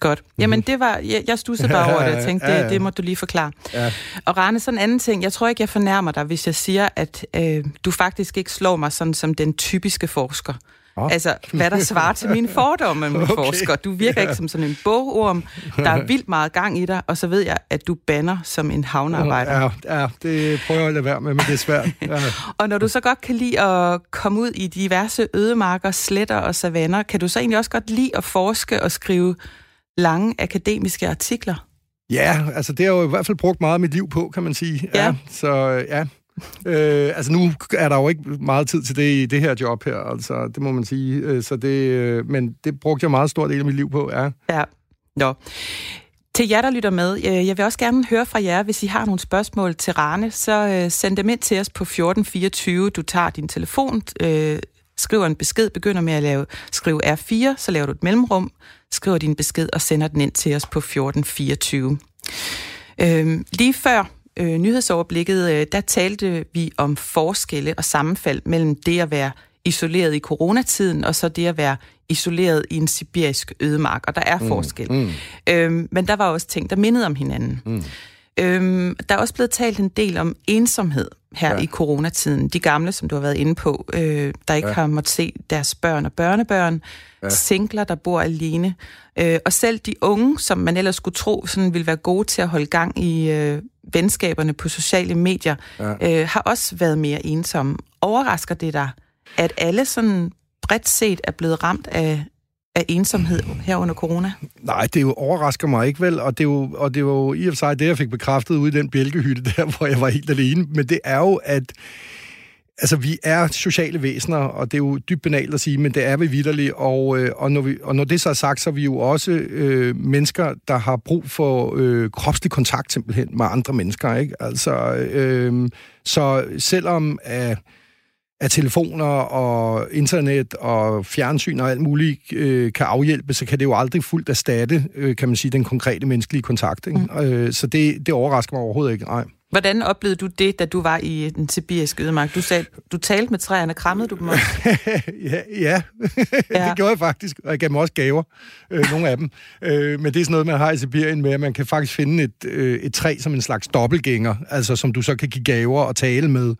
Godt. Jamen, det var, jeg, jeg stussede bare (laughs) over det. Jeg tænkte. Det, det må du lige forklare. Ja. Og Rane, sådan en anden ting. Jeg tror ikke, jeg fornærmer dig, hvis jeg siger, at øh, du faktisk ikke slår mig sådan som den typiske forsker. Oh. Altså, hvad der svarer til mine fordomme med (laughs) okay. forsker. Du virker ikke som sådan en bogorm. Der er vildt meget gang i dig, og så ved jeg, at du banner som en havnearbejder. Ja, ja det prøver jeg at lade være med, men det er svært. Ja. (laughs) og når du så godt kan lide at komme ud i diverse ødemarker, sletter og savanner, kan du så egentlig også godt lide at forske og skrive lange akademiske artikler? Ja, altså det har jeg jo i hvert fald brugt meget af mit liv på, kan man sige. Ja. ja så ja, øh, altså nu er der jo ikke meget tid til det i det her job her, altså det må man sige. Øh, så det, øh, men det brugte jeg meget stor del af mit liv på, ja. Ja, nå. Til jer, der lytter med, øh, jeg vil også gerne høre fra jer, hvis I har nogle spørgsmål til Rane, så send dem ind til os på 1424. Du tager din telefon, skriver en besked, begynder med at lave, skrive R4, så laver du et mellemrum, skriver din besked og sender den ind til os på 1424. Øh, lige før øh, nyhedsoverblikket, øh, der talte vi om forskelle og sammenfald mellem det at være isoleret i coronatiden, og så det at være isoleret i en sibirisk ødemark, og der er mm, forskel. Mm. Øhm, men der var også ting, der mindede om hinanden. Mm. Øhm, der er også blevet talt en del om ensomhed her ja. i coronatiden. De gamle, som du har været inde på, øh, der ikke ja. har måttet se deres børn og børnebørn, ja. singler, der bor alene, øh, og selv de unge, som man ellers skulle tro sådan ville være gode til at holde gang i øh, venskaberne på sociale medier, ja. øh, har også været mere ensomme. Overrasker det dig, at alle sådan bredt set er blevet ramt af, af ensomhed her under corona? Nej, det jo overrasker mig ikke vel, og det, er jo, og det var jo i og for sig det, jeg fik bekræftet ude i den bjælkehytte (laughs) der, hvor jeg var helt alene. Men det er jo, at Altså, vi er sociale væsener, og det er jo dybt banalt at sige, men det er vi vidderligt, og, øh, og, når, vi, og når det så er sagt, så er vi jo også øh, mennesker, der har brug for øh, kropslig kontakt simpelthen med andre mennesker, ikke? Altså, øh, så selvom at, at telefoner og internet og fjernsyn og alt muligt øh, kan afhjælpe, så kan det jo aldrig fuldt erstatte, øh, kan man sige, den konkrete menneskelige kontakt. Ikke? Mm. Øh, så det, det overrasker mig overhovedet ikke. Nej. Hvordan oplevede du det, da du var i den sibiriske ødemark? Du sagde, du talte med træerne, krammede du dem også? (laughs) ja, ja. ja. det gjorde jeg faktisk, og jeg gav dem også gaver, øh, nogle af dem. Øh, men det er sådan noget, man har i Sibirien med, at man kan faktisk finde et, øh, et træ som en slags dobbeltgænger, altså som du så kan give gaver og tale med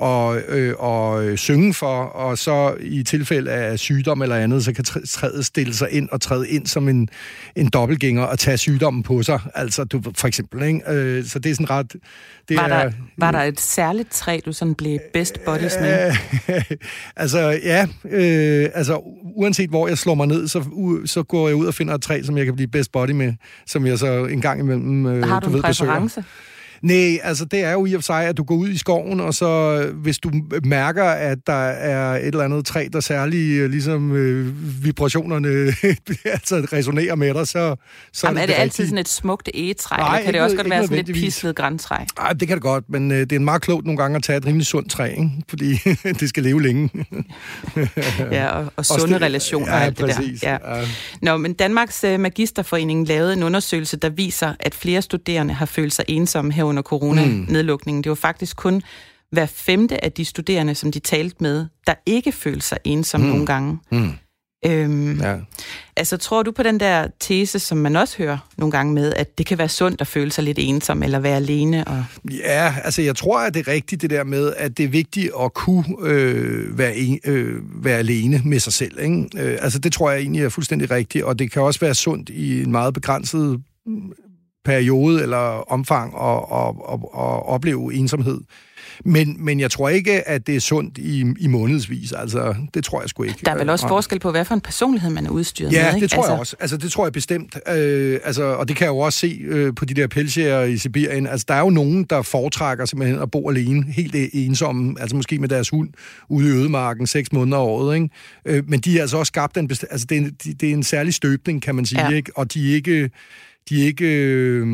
og, øh, og synge for, og så i tilfælde af sygdom eller andet, så kan træet stille sig ind og træde ind som en, en dobbeltgænger og tage sygdommen på sig, altså du, for eksempel. Ikke? Øh, så det er sådan ret... Det var, der, er, var der et særligt træ, du sådan blev best buddies med? (laughs) altså, ja. Øh, altså, uanset hvor jeg slår mig ned, så, u, så går jeg ud og finder et træ, som jeg kan blive best buddy med, som jeg så en gang imellem øh, Har du, du en ved, præference? Besøger. Nej, altså det er jo i og for sig, at du går ud i skoven, og så hvis du mærker, at der er et eller andet træ, der særligt øh, ligesom øh, vibrationerne (laughs) altså resonerer med dig, så, så Jamen, er det, det altid sådan et smukt egetræ, Nej, eller kan det også godt være sådan et pislet græntræ? Nej, det kan det godt, men øh, det er meget klogt nogle gange at tage et rimelig sundt træ, ikke? fordi (laughs) det skal leve længe. (laughs) ja, og, og sunde og relationer ja, og alt præcis, det der. Ja. Ja. Nå, men Danmarks uh, Magisterforening lavede en undersøgelse, der viser, at flere studerende har følt sig ensomme her under coronanedlukningen. Mm. Det var faktisk kun hver femte af de studerende, som de talte med, der ikke følte sig ensomme mm. nogle gange. Mm. Øhm, ja. Altså, tror du på den der tese, som man også hører nogle gange med, at det kan være sundt at føle sig lidt ensom eller være alene? Og... Ja, altså jeg tror, at det er rigtigt det der med, at det er vigtigt at kunne øh, være, en, øh, være alene med sig selv. Ikke? Øh, altså det tror jeg egentlig er fuldstændig rigtigt, og det kan også være sundt i en meget begrænset periode eller omfang og, og, og, og opleve ensomhed. Men, men jeg tror ikke, at det er sundt i, i månedsvis. Altså, det tror jeg sgu ikke. Der er vel også forskel på, hvad for en personlighed man er udstyret ja, med, ikke? det tror altså... jeg også. Altså, det tror jeg bestemt. Øh, altså, og det kan jeg jo også se øh, på de der pelsjæger i Sibirien. Altså, der er jo nogen, der foretrækker simpelthen at bo alene, helt ensomme, altså måske med deres hund ude i ødemarken seks måneder om året. Ikke? Øh, men de er altså også skabt en, altså, det er en, det er en særlig støbning, kan man sige. Ja. Ikke? Og de er ikke de er ikke, øh,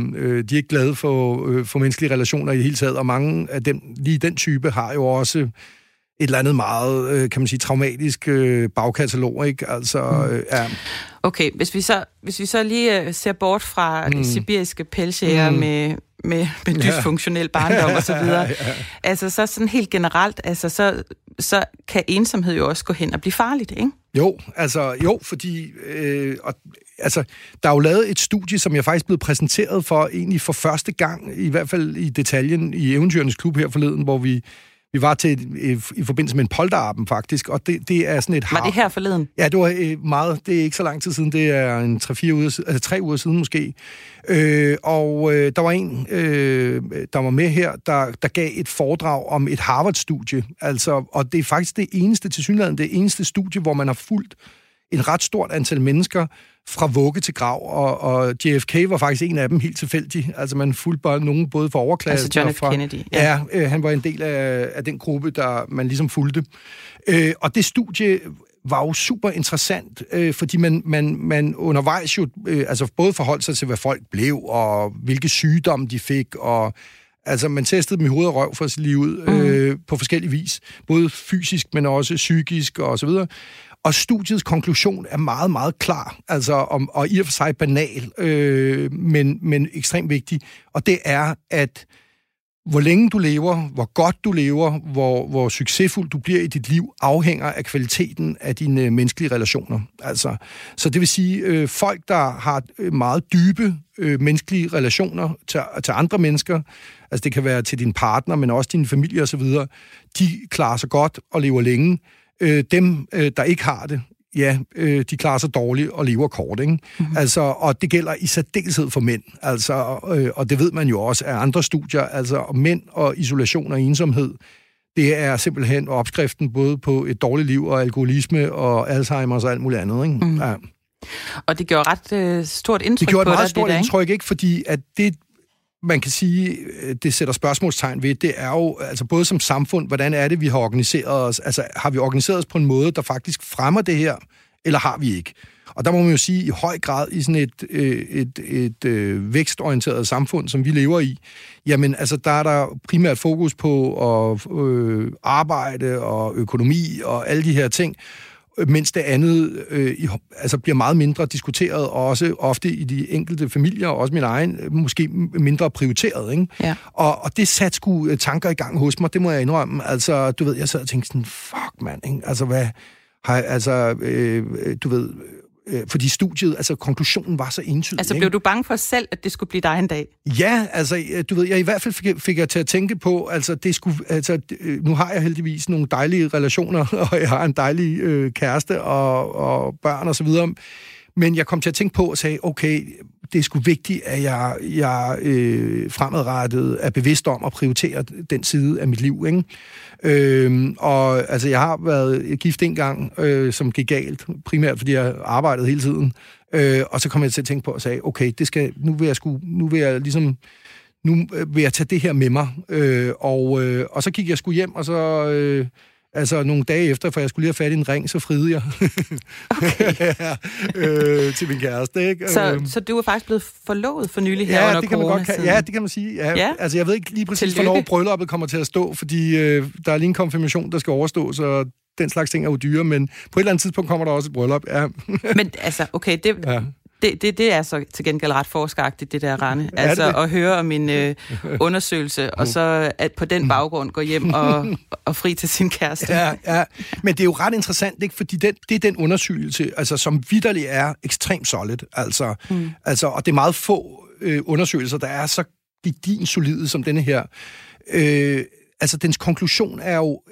de er ikke glade for, øh, for menneskelige relationer i det hele taget, og mange af dem, lige den type, har jo også et eller andet meget, øh, kan man sige, traumatisk øh, bagkatalog, ikke? Altså, mm. øh, ja. Okay, hvis vi så, hvis vi så lige øh, ser bort fra mm. de sibiriske pelsjæger mm. med, med, med dysfunktionel barndom og så (laughs) videre, ja. altså så sådan helt generelt, altså så, så kan ensomhed jo også gå hen og blive farligt, ikke? Jo, altså jo, fordi øh, og, altså, der er jo lavet et studie, som jeg faktisk blev præsenteret for egentlig for første gang, i hvert fald i detaljen i Eventyrernes Klub her forleden, hvor vi vi var til i, i forbindelse med en polterappen, faktisk, og det, det er sådan et... Var det her forleden? Ja, det var øh, meget... Det er ikke så lang tid siden, det er en 3-4 uger, altså 3 uger siden måske. Øh, og øh, der var en, øh, der var med her, der, der gav et foredrag om et Harvard-studie, altså, og det er faktisk det eneste, til synligheden, det eneste studie, hvor man har fulgt en ret stort antal mennesker fra vugge til grav, og, og JFK var faktisk en af dem helt tilfældig. Altså man fulgte bare nogen både fra overklassen altså John F. fra... Kennedy. Ja, ja øh, han var en del af, af den gruppe, der man ligesom fulgte. Øh, og det studie var jo super interessant, øh, fordi man, man, man undervejs jo øh, altså både forholdt sig til, hvad folk blev, og hvilke sygdomme de fik, og Altså, man testede dem i hoved og røv for at se lige ud mm. øh, på forskellige vis. Både fysisk, men også psykisk og så videre. Og studiets konklusion er meget, meget klar, altså om, og i og for sig banal, øh, men, men ekstremt vigtig. Og det er, at hvor længe du lever, hvor godt du lever, hvor, hvor succesfuld du bliver i dit liv, afhænger af kvaliteten af dine øh, menneskelige relationer. Altså, så det vil sige, øh, folk, der har øh, meget dybe øh, menneskelige relationer til, til andre mennesker, altså det kan være til din partner, men også din familie osv., de klarer sig godt og lever længe. Øh, dem, øh, der ikke har det, ja, øh, de klarer sig dårligt og lever kort, ikke? Mm-hmm. Altså, og det gælder i særdeleshed for mænd. Altså, øh, og det ved man jo også af andre studier. Altså, mænd og isolation og ensomhed, det er simpelthen opskriften både på et dårligt liv og alkoholisme og Alzheimer og alt muligt andet, ikke? Mm. Ja. Og det gjorde ret øh, stort indtryk Det gjorde et meget dig, stort det der, indtryk, ikke? Fordi at det, man kan sige, øh, det sætter spørgsmålstegn ved, det er jo, altså både som samfund, hvordan er det, vi har organiseret os? Altså, har vi organiseret os på en måde, der faktisk fremmer det her, eller har vi ikke? Og der må man jo sige, i høj grad i sådan et, øh, et, et, et vækstorienteret samfund, som vi lever i, jamen altså, der er der primært fokus på at øh, arbejde og økonomi og alle de her ting, mens det andet øh, i, altså bliver meget mindre diskuteret, og også ofte i de enkelte familier, og også min egen, måske mindre prioriteret. Ikke? Ja. Og, og det satte sgu øh, tanker i gang hos mig, det må jeg indrømme. Altså, du ved, jeg sad og tænkte sådan, fuck mand, ikke? altså hvad, har, altså, øh, du ved, øh, fordi studiet, altså konklusionen var så entydig. Altså blev du bange for selv, at det skulle blive dig en dag? Ja, altså øh, du ved, jeg i hvert fald fik, fik jeg til at tænke på, altså det skulle, altså øh, nu har jeg heldigvis nogle dejlige relationer, (laughs) og jeg har en dejlig øh, kæreste og, og børn og så videre, men jeg kom til at tænke på og sagde, okay, det er sgu vigtigt, at jeg, jeg øh, fremadrettet er bevidst om at prioritere den side af mit liv. Ikke? Øh, og altså, jeg har været gift en gang, øh, som gik galt, primært fordi jeg arbejdede hele tiden. Øh, og så kom jeg til at tænke på og sagde, okay, det skal, nu vil jeg sgu, nu vil jeg ligesom nu øh, vil jeg tage det her med mig. Øh, og, øh, og så gik jeg sgu hjem, og så... Øh, Altså nogle dage efter, for jeg skulle lige have fat i en ring, så friede jeg. (laughs) Okay. ja, øh, til min kæreste, ikke? Så, Øhm. så du er faktisk blevet forlovet for nylig her Ja, under det kan man godt coronatiden? Ja, det kan man sige. Ja. Ja. ja. Altså, jeg ved ikke lige præcis, Tillykke. hvornår brylluppet kommer til at stå, fordi øh, der er lige en konfirmation, der skal overstås, og den slags ting er jo dyre, men på et eller andet tidspunkt kommer der også et bryllup. Ja. Men altså, okay, det, ja. Det, det, det er så til gengæld ret forskeragtigt, det der (laughs) Rane. Altså det? at høre om en øh, (laughs) undersøgelse, og så at på den (laughs) baggrund gå hjem og, og fri til sin kæreste. Ja, ja. Men det er jo ret interessant, ikke? fordi den, det er den undersøgelse, altså, som vidderligt er ekstremt solid. Altså, mm. altså, og det er meget få øh, undersøgelser, der er så gedin solide som denne her. Øh, altså, dens konklusion er jo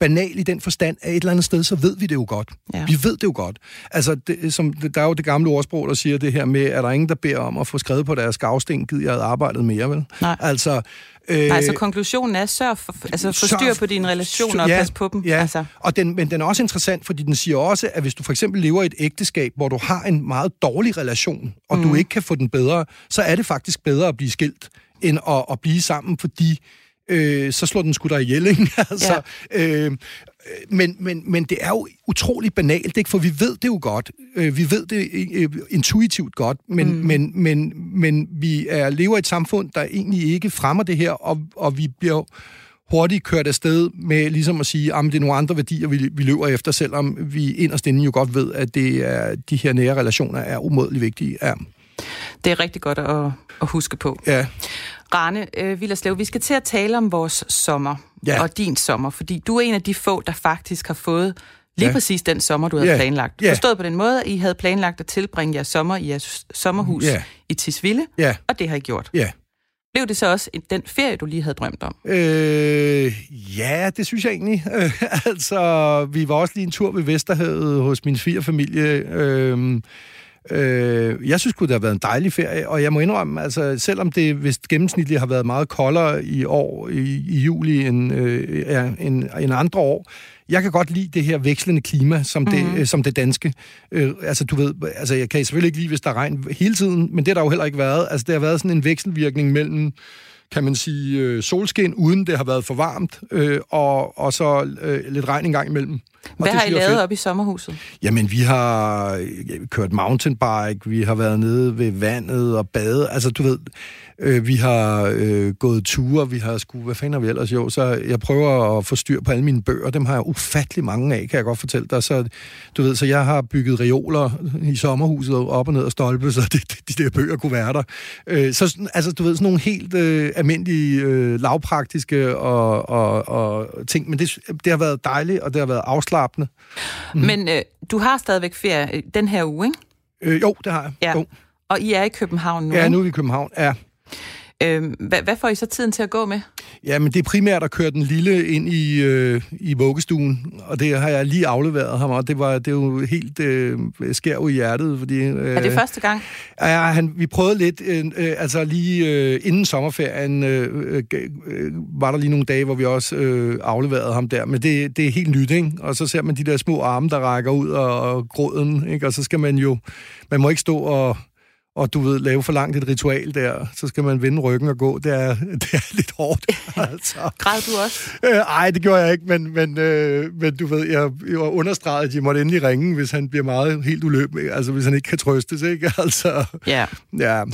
banal i den forstand, at et eller andet sted, så ved vi det jo godt. Ja. Vi ved det jo godt. Altså, det, som, der er jo det gamle ordsprog, der siger det her med, at der er ingen, der beder om at få skrevet på deres gravsten, gider jeg havde arbejdet mere, vel? Nej. Altså, Øh, Nej, så konklusionen er, sørg for, altså, få styr på dine relationer og ja, pas på dem. Ja, altså. og den, men den er også interessant, fordi den siger også, at hvis du for eksempel lever i et ægteskab, hvor du har en meget dårlig relation, og mm. du ikke kan få den bedre, så er det faktisk bedre at blive skilt, end at, at blive sammen, fordi øh, så slår den sgu der ihjel, (laughs) ikke? altså, ja. øh, men, men, men det er jo utroligt banalt, ikke? for vi ved det jo godt. Øh, vi ved det øh, intuitivt godt, men, mm. men, men, men vi er, lever i et samfund, der egentlig ikke fremmer det her, og, og vi bliver hurtigt kørt afsted med ligesom at sige, at det er nogle andre værdier, vi, vi løber efter, selvom vi inderst inde jo godt ved, at det er, de her nære relationer er umådeligt vigtige. Ja. Det er rigtig godt at, at huske på. Ja. Rane øh, Villerslev, vi skal til at tale om vores sommer ja. og din sommer, fordi du er en af de få, der faktisk har fået lige ja. præcis den sommer, du havde ja. planlagt. Ja. Forstået på den måde, at I havde planlagt at tilbringe jeres sommer i jeres sommerhus ja. i Tisvilde, ja. og det har I gjort. Ja. Blev det så også den ferie, du lige havde drømt om? Øh, ja, det synes jeg egentlig. (laughs) altså, vi var også lige en tur ved Vesterhavet hos min svigerfamilie. Øh, Øh, jeg synes det har været en dejlig ferie, og jeg må indrømme, altså selvom det vist gennemsnitligt har været meget koldere i år, i, i juli, end, øh, ja, end, end andre år, jeg kan godt lide det her vekslende klima, som det, mm. øh, som det danske. Øh, altså, du ved, altså, jeg kan selvfølgelig ikke lide, hvis der er regn hele tiden, men det har der jo heller ikke været. Altså, det har været sådan en vekselvirkning mellem kan man sige, øh, solskin, uden det har været for varmt, øh, og, og så øh, lidt regn en gang imellem. Hvad har I lavet op i sommerhuset? Jamen, vi har kørt mountainbike, vi har været nede ved vandet og bade. Altså, du ved, øh, vi har øh, gået ture, vi har sgu... Hvad fanden har vi ellers? Jo, så jeg prøver at få styr på alle mine bøger. Dem har jeg ufattelig mange af, kan jeg godt fortælle dig. Så, du ved, så jeg har bygget reoler i sommerhuset op og ned og stolpe, så de, (laughs) de der bøger kunne være der. Øh, så altså, du ved, sådan nogle helt øh, almindelige, øh, lavpraktiske og, og, og ting. Men det, det har været dejligt, og det har været afslappende afslappende. Mm. Men øh, du har stadigvæk ferie øh, den her uge, ikke? Øh, jo, det har jeg. Ja. Jo. Og I er i København nu, Ja, nu er vi i København, ja. Øh, hvad, hvad får I så tiden til at gå med? Jamen, det er primært at køre den lille ind i, øh, i vuggestuen, og det har jeg lige afleveret ham, og det, var, det er jo helt øh, skær i hjertet, fordi... Øh, er det første gang? Ja, han, vi prøvede lidt, øh, øh, altså lige øh, inden sommerferien øh, øh, var der lige nogle dage, hvor vi også øh, afleverede ham der, men det, det er helt nyt, ikke? Og så ser man de der små arme, der rækker ud og, og gråden, ikke? Og så skal man jo... Man må ikke stå og og du ved, lave for langt et ritual der, så skal man vende ryggen og gå. Det er, (laughs) det er lidt hårdt. (laughs) Altså. Græd du også? Øh, ej, det gjorde jeg ikke, men, men, øh, men du ved, jeg, jeg var understreget, at de måtte endelig ringe, hvis han bliver meget helt uløbelig, altså hvis han ikke kan trøstes, ikke? (laughs) Altså, ja. ja.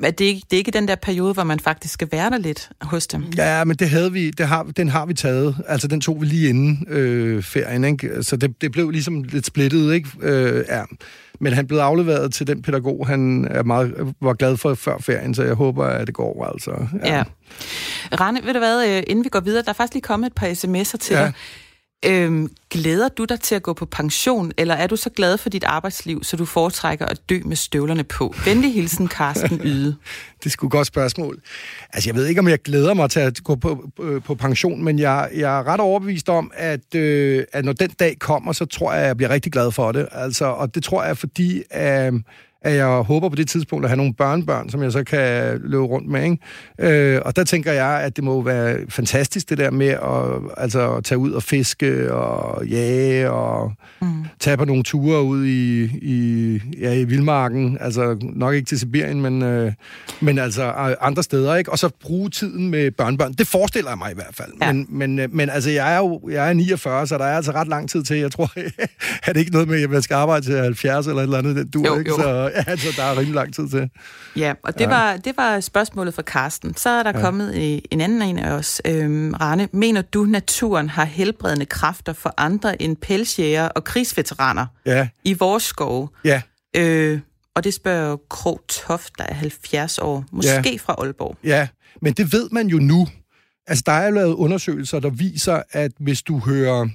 Men det er, ikke, det er ikke den der periode, hvor man faktisk skal være der lidt hos dem? Ja, men det havde vi, det har, den har vi taget. Altså, den tog vi lige inden øh, ferien, ikke? Så det, det blev ligesom lidt splittet, ikke? Øh, ja. Men han blev afleveret til den pædagog, han er meget, var glad for før ferien, så jeg håber, at det går altså. Ja. ja. Rane, ved du hvad, øh, inden vi går videre, der er faktisk lige kommet et par sms'er til ja. dig. Øhm, glæder du dig til at gå på pension, eller er du så glad for dit arbejdsliv, så du foretrækker at dø med støvlerne på? Venlig hilsen, Carsten Yde. (laughs) det er sgu et godt spørgsmål. Altså, jeg ved ikke, om jeg glæder mig til at gå på, på, på pension, men jeg, jeg er ret overbevist om, at, øh, at når den dag kommer, så tror jeg, at jeg bliver rigtig glad for det. Altså, og det tror jeg, fordi... Øh, at jeg håber på det tidspunkt at have nogle børnebørn, som jeg så kan løbe rundt med. Ikke? Øh, og der tænker jeg, at det må være fantastisk, det der med at, altså, at tage ud og fiske og jage og mm. tage på nogle ture ud i, i, ja, i vildmarken. Altså nok ikke til Sibirien, men, øh, men altså andre steder. Ikke? Og så bruge tiden med børnebørn. Det forestiller jeg mig i hvert fald. Ja. Men, men, øh, men altså, jeg er jo jeg er 49, så der er altså ret lang tid til. Jeg tror, at (laughs) det ikke noget med, at man skal arbejde til 70 eller et eller andet. Du, jo, ikke? Jo. Så, (laughs) altså, der er rimelig lang tid til. Ja, og det, ja. Var, det var spørgsmålet fra Karsten. Så er der ja. kommet en anden en af os. Øhm, Rane, mener du, naturen har helbredende kræfter for andre end pelsjæger og krigsveteraner ja. i vores skove? Ja. Øh, og det spørger Krog Toft, der er 70 år, måske ja. fra Aalborg. Ja, men det ved man jo nu. Altså, der er jo lavet undersøgelser, der viser, at hvis du hører,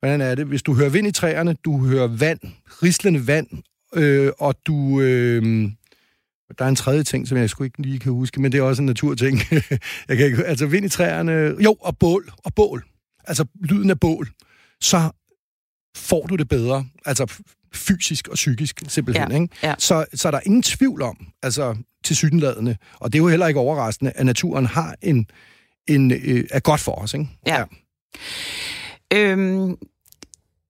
hvordan er det, hvis du hører vind i træerne, du hører vand, rislende vand øh, og du... Øh, der er en tredje ting, som jeg sgu ikke lige kan huske, men det er også en naturting. (laughs) jeg kan ikke, altså vind i træerne... Jo, og bål. Og bål. altså lyden af bål, så får du det bedre, altså fysisk og psykisk, simpelthen. Ja, Ikke? ja. Så, så er der ingen tvivl om, altså til sydenladende, og det er jo heller ikke overraskende, at naturen har en, en øh, er godt for os. Ikke? Ja. Øhm,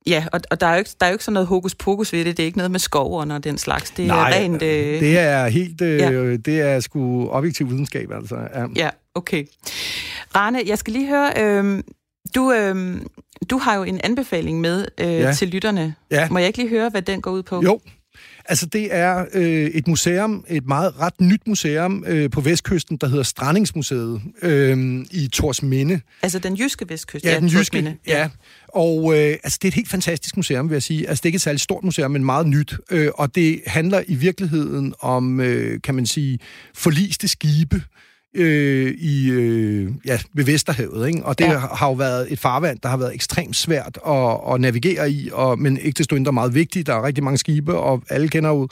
ja, og, og der, er jo ikke, der er jo ikke sådan noget hokus pokus ved det. Det er ikke noget med skoverne og den slags. Det Nej, er rent... Øh, det er helt, øh, ja. det er sgu objektiv videnskab, altså. Ja. Ja, okay. Rane, jeg skal lige høre... Øh, du, øh, du har jo en anbefaling med øh, Ja. til lytterne. Ja. Må jeg ikke lige høre, hvad den går ud på? Jo, altså det er øh, et museum, et meget ret nyt museum øh, på Vestkysten, der hedder Strandingsmuseet øh, i Torsminde. Altså den jyske vestkyst. Ja, den jyske. Torsminde. Ja. Og øh, altså, det er et helt fantastisk museum, vil jeg sige. Altså, det er ikke et særligt stort museum, men meget nyt. Øh, og det handler i virkeligheden om, øh, kan man sige, forliste skibe øh, i, øh, ja, ved Vesterhavet. Ikke? Og det Ja. har jo været et farvand, der har været ekstremt svært at, at navigere i, og, men ikke desto mindre meget vigtigt. Der er rigtig mange skibe, og alle kender jo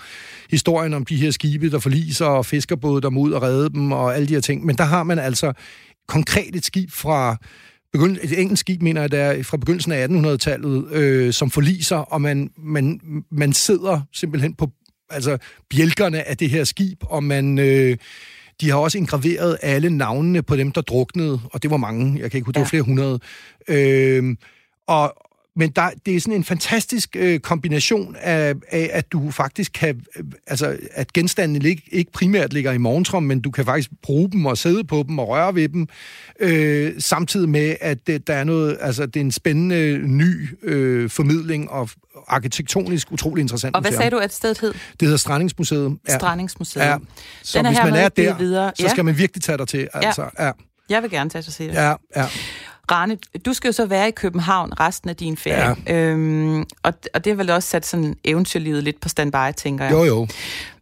historien om de her skibe, der forliser, og fiskerbåde, der må ud og redde dem, og alle de her ting. Men der har man altså konkret et skib fra begyndelsen, et enkelt skib, mener jeg, der er fra begyndelsen af 1800-tallet, øh, som forliser, og man, man, man sidder simpelthen på altså, bjælkerne af det her skib, og man... Øh, de har også indgraveret alle navnene på dem, der druknede, og det var mange, jeg kan ikke huske, det var Ja. flere hundrede. Øh, og, men der, det er sådan en fantastisk øh, kombination af, af, at du faktisk kan, øh, altså at genstandene ikke, ikke primært ligger i morgentrum, men du kan faktisk bruge dem og sidde på dem og røre ved dem, øh, samtidig med, at det, der er noget, altså det er en spændende ny øh, formidling og arkitektonisk utrolig interessant Og hvad museum. sagde du, at stedet hed? Det hedder Strandingsmuseet. Ja. Strandingsmuseet. Ja. Så Den er hvis man er der, videre. så Ja. skal man virkelig tage dig til. Altså, ja. Jeg vil gerne tage sig til det. Ja, ja. Rane, du skal jo så være i København resten af din ferie. Ja. Øhm, og, og det har vel også sat sådan eventyrlivet lidt på standby, tænker jeg. Jo, jo.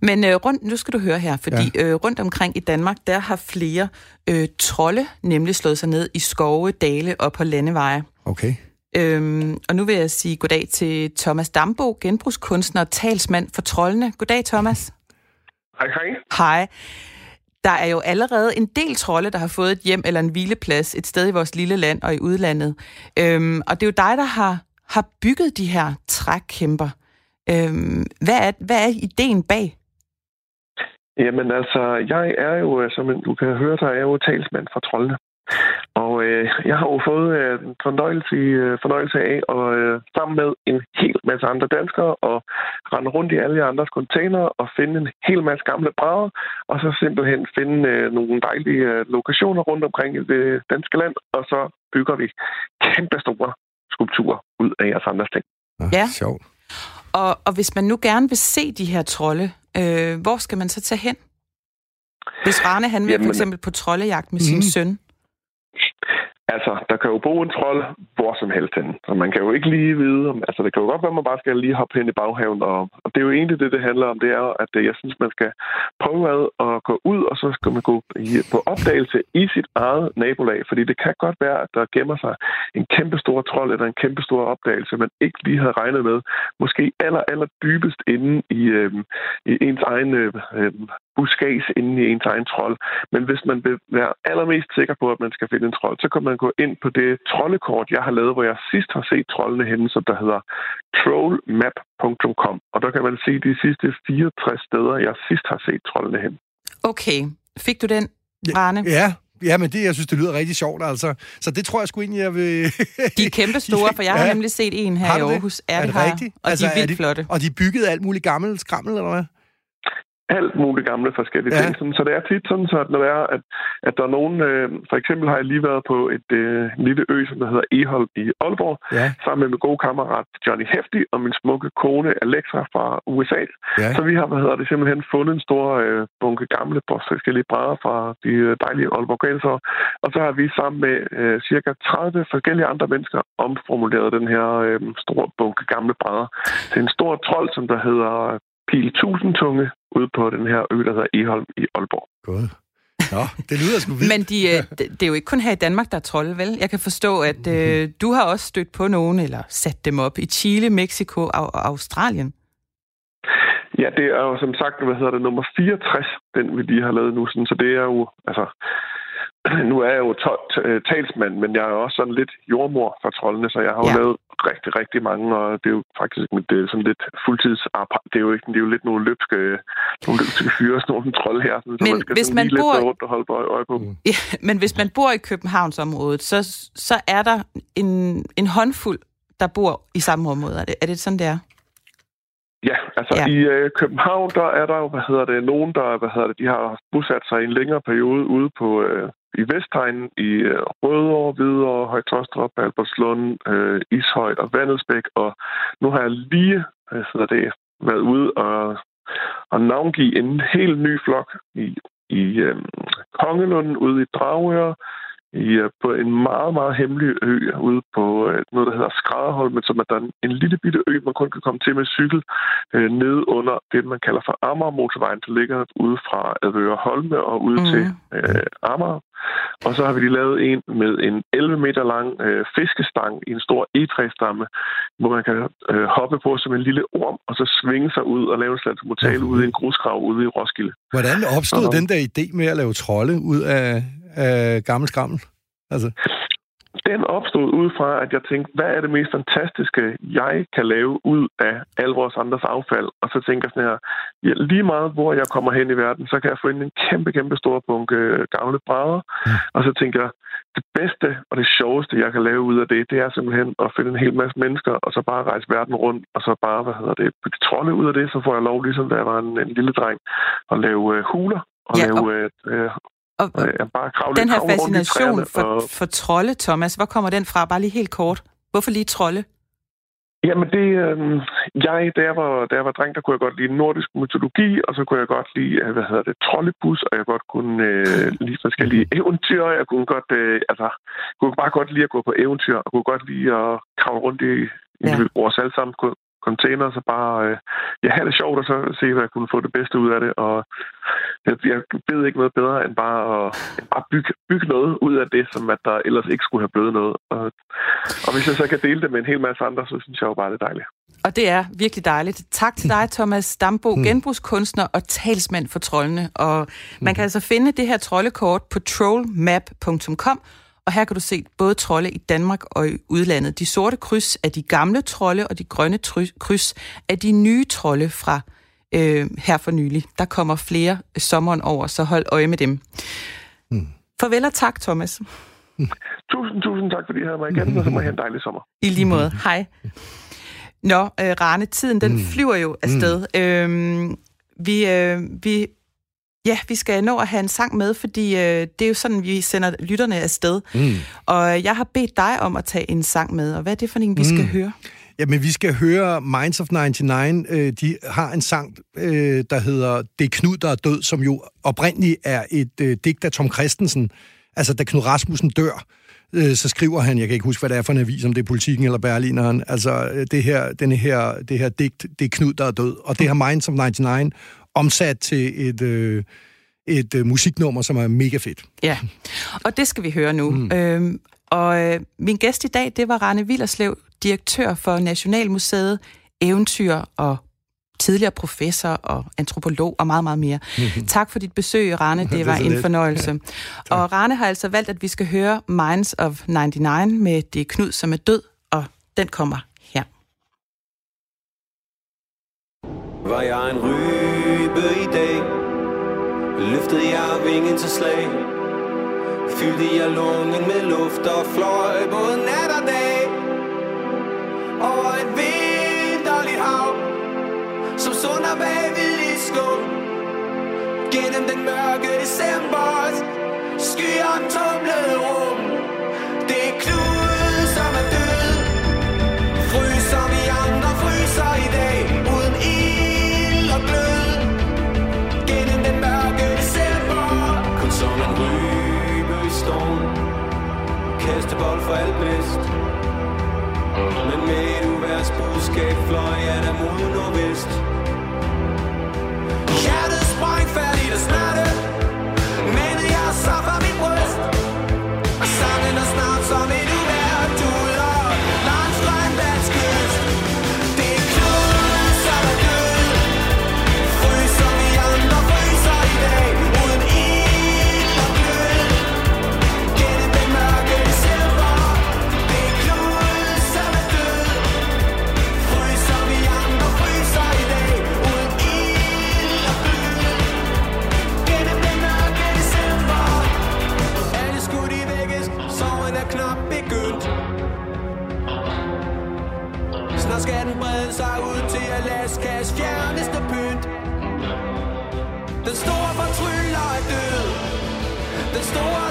Men øh, rundt, nu skal du høre her, fordi ja. øh, rundt omkring i Danmark, der har flere øh, trolde nemlig slået sig ned i skove, dale og på landeveje. Okay. Øhm, og nu vil jeg sige goddag til Thomas Dambo, genbrugskunstner og talsmand for troldene. Goddag, Thomas. Hej, hej. Hej. Der er jo allerede en del trolde, der har fået et hjem eller en hvileplads et sted i vores lille land og i udlandet. Øhm, og det er jo dig, der har, har bygget de her trækkæmper. Øhm, hvad, er, hvad er ideen bag? Jamen altså, jeg er jo, øh, som du kan høre, der er jo talsmand for troldene. Og øh, jeg har jo fået øh, en fornøjelse, øh, fornøjelse af at øh, sammen med en hel masse andre danskere og rende rundt i alle andres containere og finde en hel masse gamle brædder, og så simpelthen finde øh, nogle dejlige øh, lokationer rundt omkring i det danske land, og så bygger vi kæmpe store skulpturer ud af jeres andres ting. Ah, Ja. Sjovt. Og, og hvis man nu gerne vil se de her trolde, øh, hvor skal man så tage hen? Hvis Rane han vil Jamen- for eksempel på troldejagt med sin Mhm. søn. Altså, der kan jo bo en trold hvor som helst hen. Så man kan jo ikke lige vide, om, altså det kan jo godt være, at man bare skal lige hoppe hen i baghaven. Og, og det er jo egentlig det, det handler om. Det er, at øh, jeg synes, man skal prøve ad at gå ud, og så skal man gå på opdagelse i sit eget nabolag. Fordi det kan godt være, at der gemmer sig en kæmpe stor trold eller en kæmpe stor opdagelse, man ikke lige havde regnet med. Måske aller, aller dybest inde i, øh, i ens egen øh, øh, buskads, inde i ens egen trold. Men hvis man vil være allermest sikker på, at man skal finde en trold, så kan man gå ind på det troldekort, jeg har lavet, hvor jeg sidst har set troldene henne, som der hedder trollmap.com. Og der kan man se de sidste 64 steder, jeg sidst har set troldene hen. Okay, fik du den, Rane? Ja, ja, men det, jeg synes, det lyder rigtig sjovt, altså. Så det tror jeg sgu egentlig, jeg vil... De er kæmpe store, for jeg har Ja. nemlig set en her Har i? Aarhus. Ja, Er det det rigtigt? Og Altså, de er er vildt de- flotte. Og de er bygget af alt muligt gammelt skrammel, eller hvad? Alt muligt gamle forskellige Ja. ting. Sådan, så det er tit sådan, så at når det er, at, at der er nogen... Øh, for eksempel har jeg lige været på et øh, lille ø, som der hedder Eholm i Aalborg, Ja. sammen med min gode kammerat Johnny Hefti og min smukke kone Alexa fra USA. Ja. Så vi har, hvad hedder det, simpelthen fundet en stor øh, bunke gamle forskellige brædder fra de øh, dejlige Aalborgensere. Og så har vi sammen med øh, cirka 30 forskellige andre mennesker omformuleret den her øh, store bunke gamle brædder til en stor trold, som der hedder Pil Tusindtunge, ude på den her ø, der hedder Eholm i Aalborg. Godt. Nå, det lyder sgu vildt. Men de, øh, det, det er jo ikke kun her i Danmark, der er trolde, vel? Jeg kan forstå, at øh, du har også stødt på nogen, eller sat dem op i Chile, Mexico og, og Australien. Ja, det er jo som sagt, hvad hedder det, nummer 64, den vi lige har lavet nu. Sådan, så det er jo, altså, nu er jeg jo talsmand, men jeg er også sådan lidt jordmor for troldene, så jeg har jo ja. lavet rigtig, rigtig mange, og det er jo faktisk det er sådan lidt fuldtidsarbejde. Det er jo, ikke, det er jo lidt nogle løbske, nogle løbske fyre, sådan nogle trolde her, så men man skal hvis man bor... lidt rundt og holde øje på. Mm. Ja, men hvis man bor i Københavnsområdet, så, så er der en, en håndfuld, der bor i samme område. Er det, er det sådan, det er? Ja, altså ja. i øh, København, der er der jo, hvad hedder det, nogen, der, hvad hedder det, de har bosat sig i en længere periode ude på, øh, i Vestegnen, i øh, Rødovre, Hvidovre, Højtostrup, Albertslund, øh, Ishøj og Vandelsbæk, og nu har jeg lige, hvad hedder det, været ude og, og navngive en helt ny flok i, i øh, Kongelunden ude i Dragør, i, øh, på en meget, meget hemmelig ø ude på øh, noget, der hedder Skrædderholmen, som er der en lille bitte ø, man kun kan komme til med cykel øh, nede under det, man kalder for Amager-motorvejen, der ligger ude fra Advøre Holme og ud mm. til øh, Amager. Og så har vi lige lavet en med en 11 meter lang øh, fiskestang i en stor egetræstamme, hvor man kan øh, hoppe på som en lille orm, og så svinge sig ud og lave en slags mm. ude i en grusgrav ude i Roskilde. Hvordan opstod og, den der idé med at lave trolde ud af, af gammel skrammel? Altså. Den opstod ud fra, at jeg tænkte, hvad er det mest fantastiske, jeg kan lave ud af al vores andres affald? Og så tænker jeg sådan her, ja, lige meget hvor jeg kommer hen i verden, så kan jeg få ind en kæmpe, kæmpe stor bunke gamle brædder. Mm. Og så tænker jeg, det bedste og det sjoveste, jeg kan lave ud af det, det er simpelthen at finde en hel masse mennesker, og så bare rejse verden rundt, og så bare, hvad hedder det, bygge trolde ud af det, så får jeg lov, ligesom da jeg var en, en lille dreng, at lave uh, huler og ja, lave og... uh, og, og bare den her fascination for, og... for trolde, Thomas, hvor kommer den fra? Bare lige helt kort. Hvorfor lige trolde? Jamen det, øh, jeg, da jeg, var, da jeg var dreng, der kunne jeg godt lide nordisk mytologi, og så kunne jeg godt lide, øh, hvad hedder det, troldebus, og jeg godt kunne øh, (laughs) lide forskellige eventyr. Jeg kunne godt, øh, altså, kunne bare godt lide at gå på eventyr, og kunne godt lide at kravle rundt i, i ja. vores alle sammen container, så bare øh, ja, have det sjovt, og så se, hvad jeg kunne få det bedste ud af det. Og jeg, jeg ved ikke noget bedre, end bare at bare bygge, bygge noget ud af det, som at der ellers ikke skulle have blevet noget. Og, og hvis jeg så kan dele det med en hel masse andre, så synes jeg jo bare, det er dejligt. Og det er virkelig dejligt. Tak til dig, Thomas Dambo, mm. genbrugskunstner og talsmand for trollene. Og man kan altså finde det her troldekort på trollmap.com, og her kan du se både trolde i Danmark og i udlandet. De sorte kryds er de gamle trolde, og de grønne kryds er de nye trolde fra øh, her for nylig. Der kommer flere sommeren over, så hold øje med dem. Mm. Farvel og tak, Thomas. (laughs) Tusind, tusind tak, fordi I havde mig igen, og så må I have en dejlig sommer. I lige måde. Hej. Nå, øh, Rane, tiden den mm. flyver jo afsted. Mm. Øhm, vi, øh, vi Ja, vi skal nå at have en sang med, fordi øh, det er jo sådan, vi sender lytterne afsted. Mm. Og jeg har bedt dig om at tage en sang med, og hvad er det for en, vi skal mm. høre? Jamen, vi skal høre Minds of 99. Øh, de har en sang, øh, der hedder Det er Knud, der er død, som jo oprindeligt er et øh, digt af Tom Christensen. Altså, da Knud Rasmussen dør, øh, så skriver han, jeg kan ikke huske, hvad det er for en avis, om det er Politiken eller Berlineren, altså øh, det her, denne her, det her digt, det er Knud, der er død. Og det har Minds of 99 omsat til et, øh, et øh, musiknummer, som er mega fedt. Ja, og det skal vi høre nu. Mm. Øhm, og øh, min gæst i dag, det var Rane Villerslev, direktør for Nationalmuseet, eventyr og tidligere professor og antropolog og meget, meget mere. Mm-hmm. Tak for dit besøg, Rane. (laughs) Det var en lidt. fornøjelse. Ja, og Rane har altså valgt, at vi skal høre Minds of 99 med Det Knud, som er død, og den kommer her. Var jeg en løbe i dag, løftede jeg vingen til slag, fyldte jeg lungen med luft og fløj både nat og dag. Over et vinterligt hav, som sunder bag i skum. Gennem den mørke december, skyer tumlede rum. Det er Knud, som er død, fryser vi andre kastebold for alt bedst. Men med et uværs budskab fløj jeg der mod nordvest Hjertet sprang færdigt og smerte fjerneste pynt. Den store fortryller er død. Den store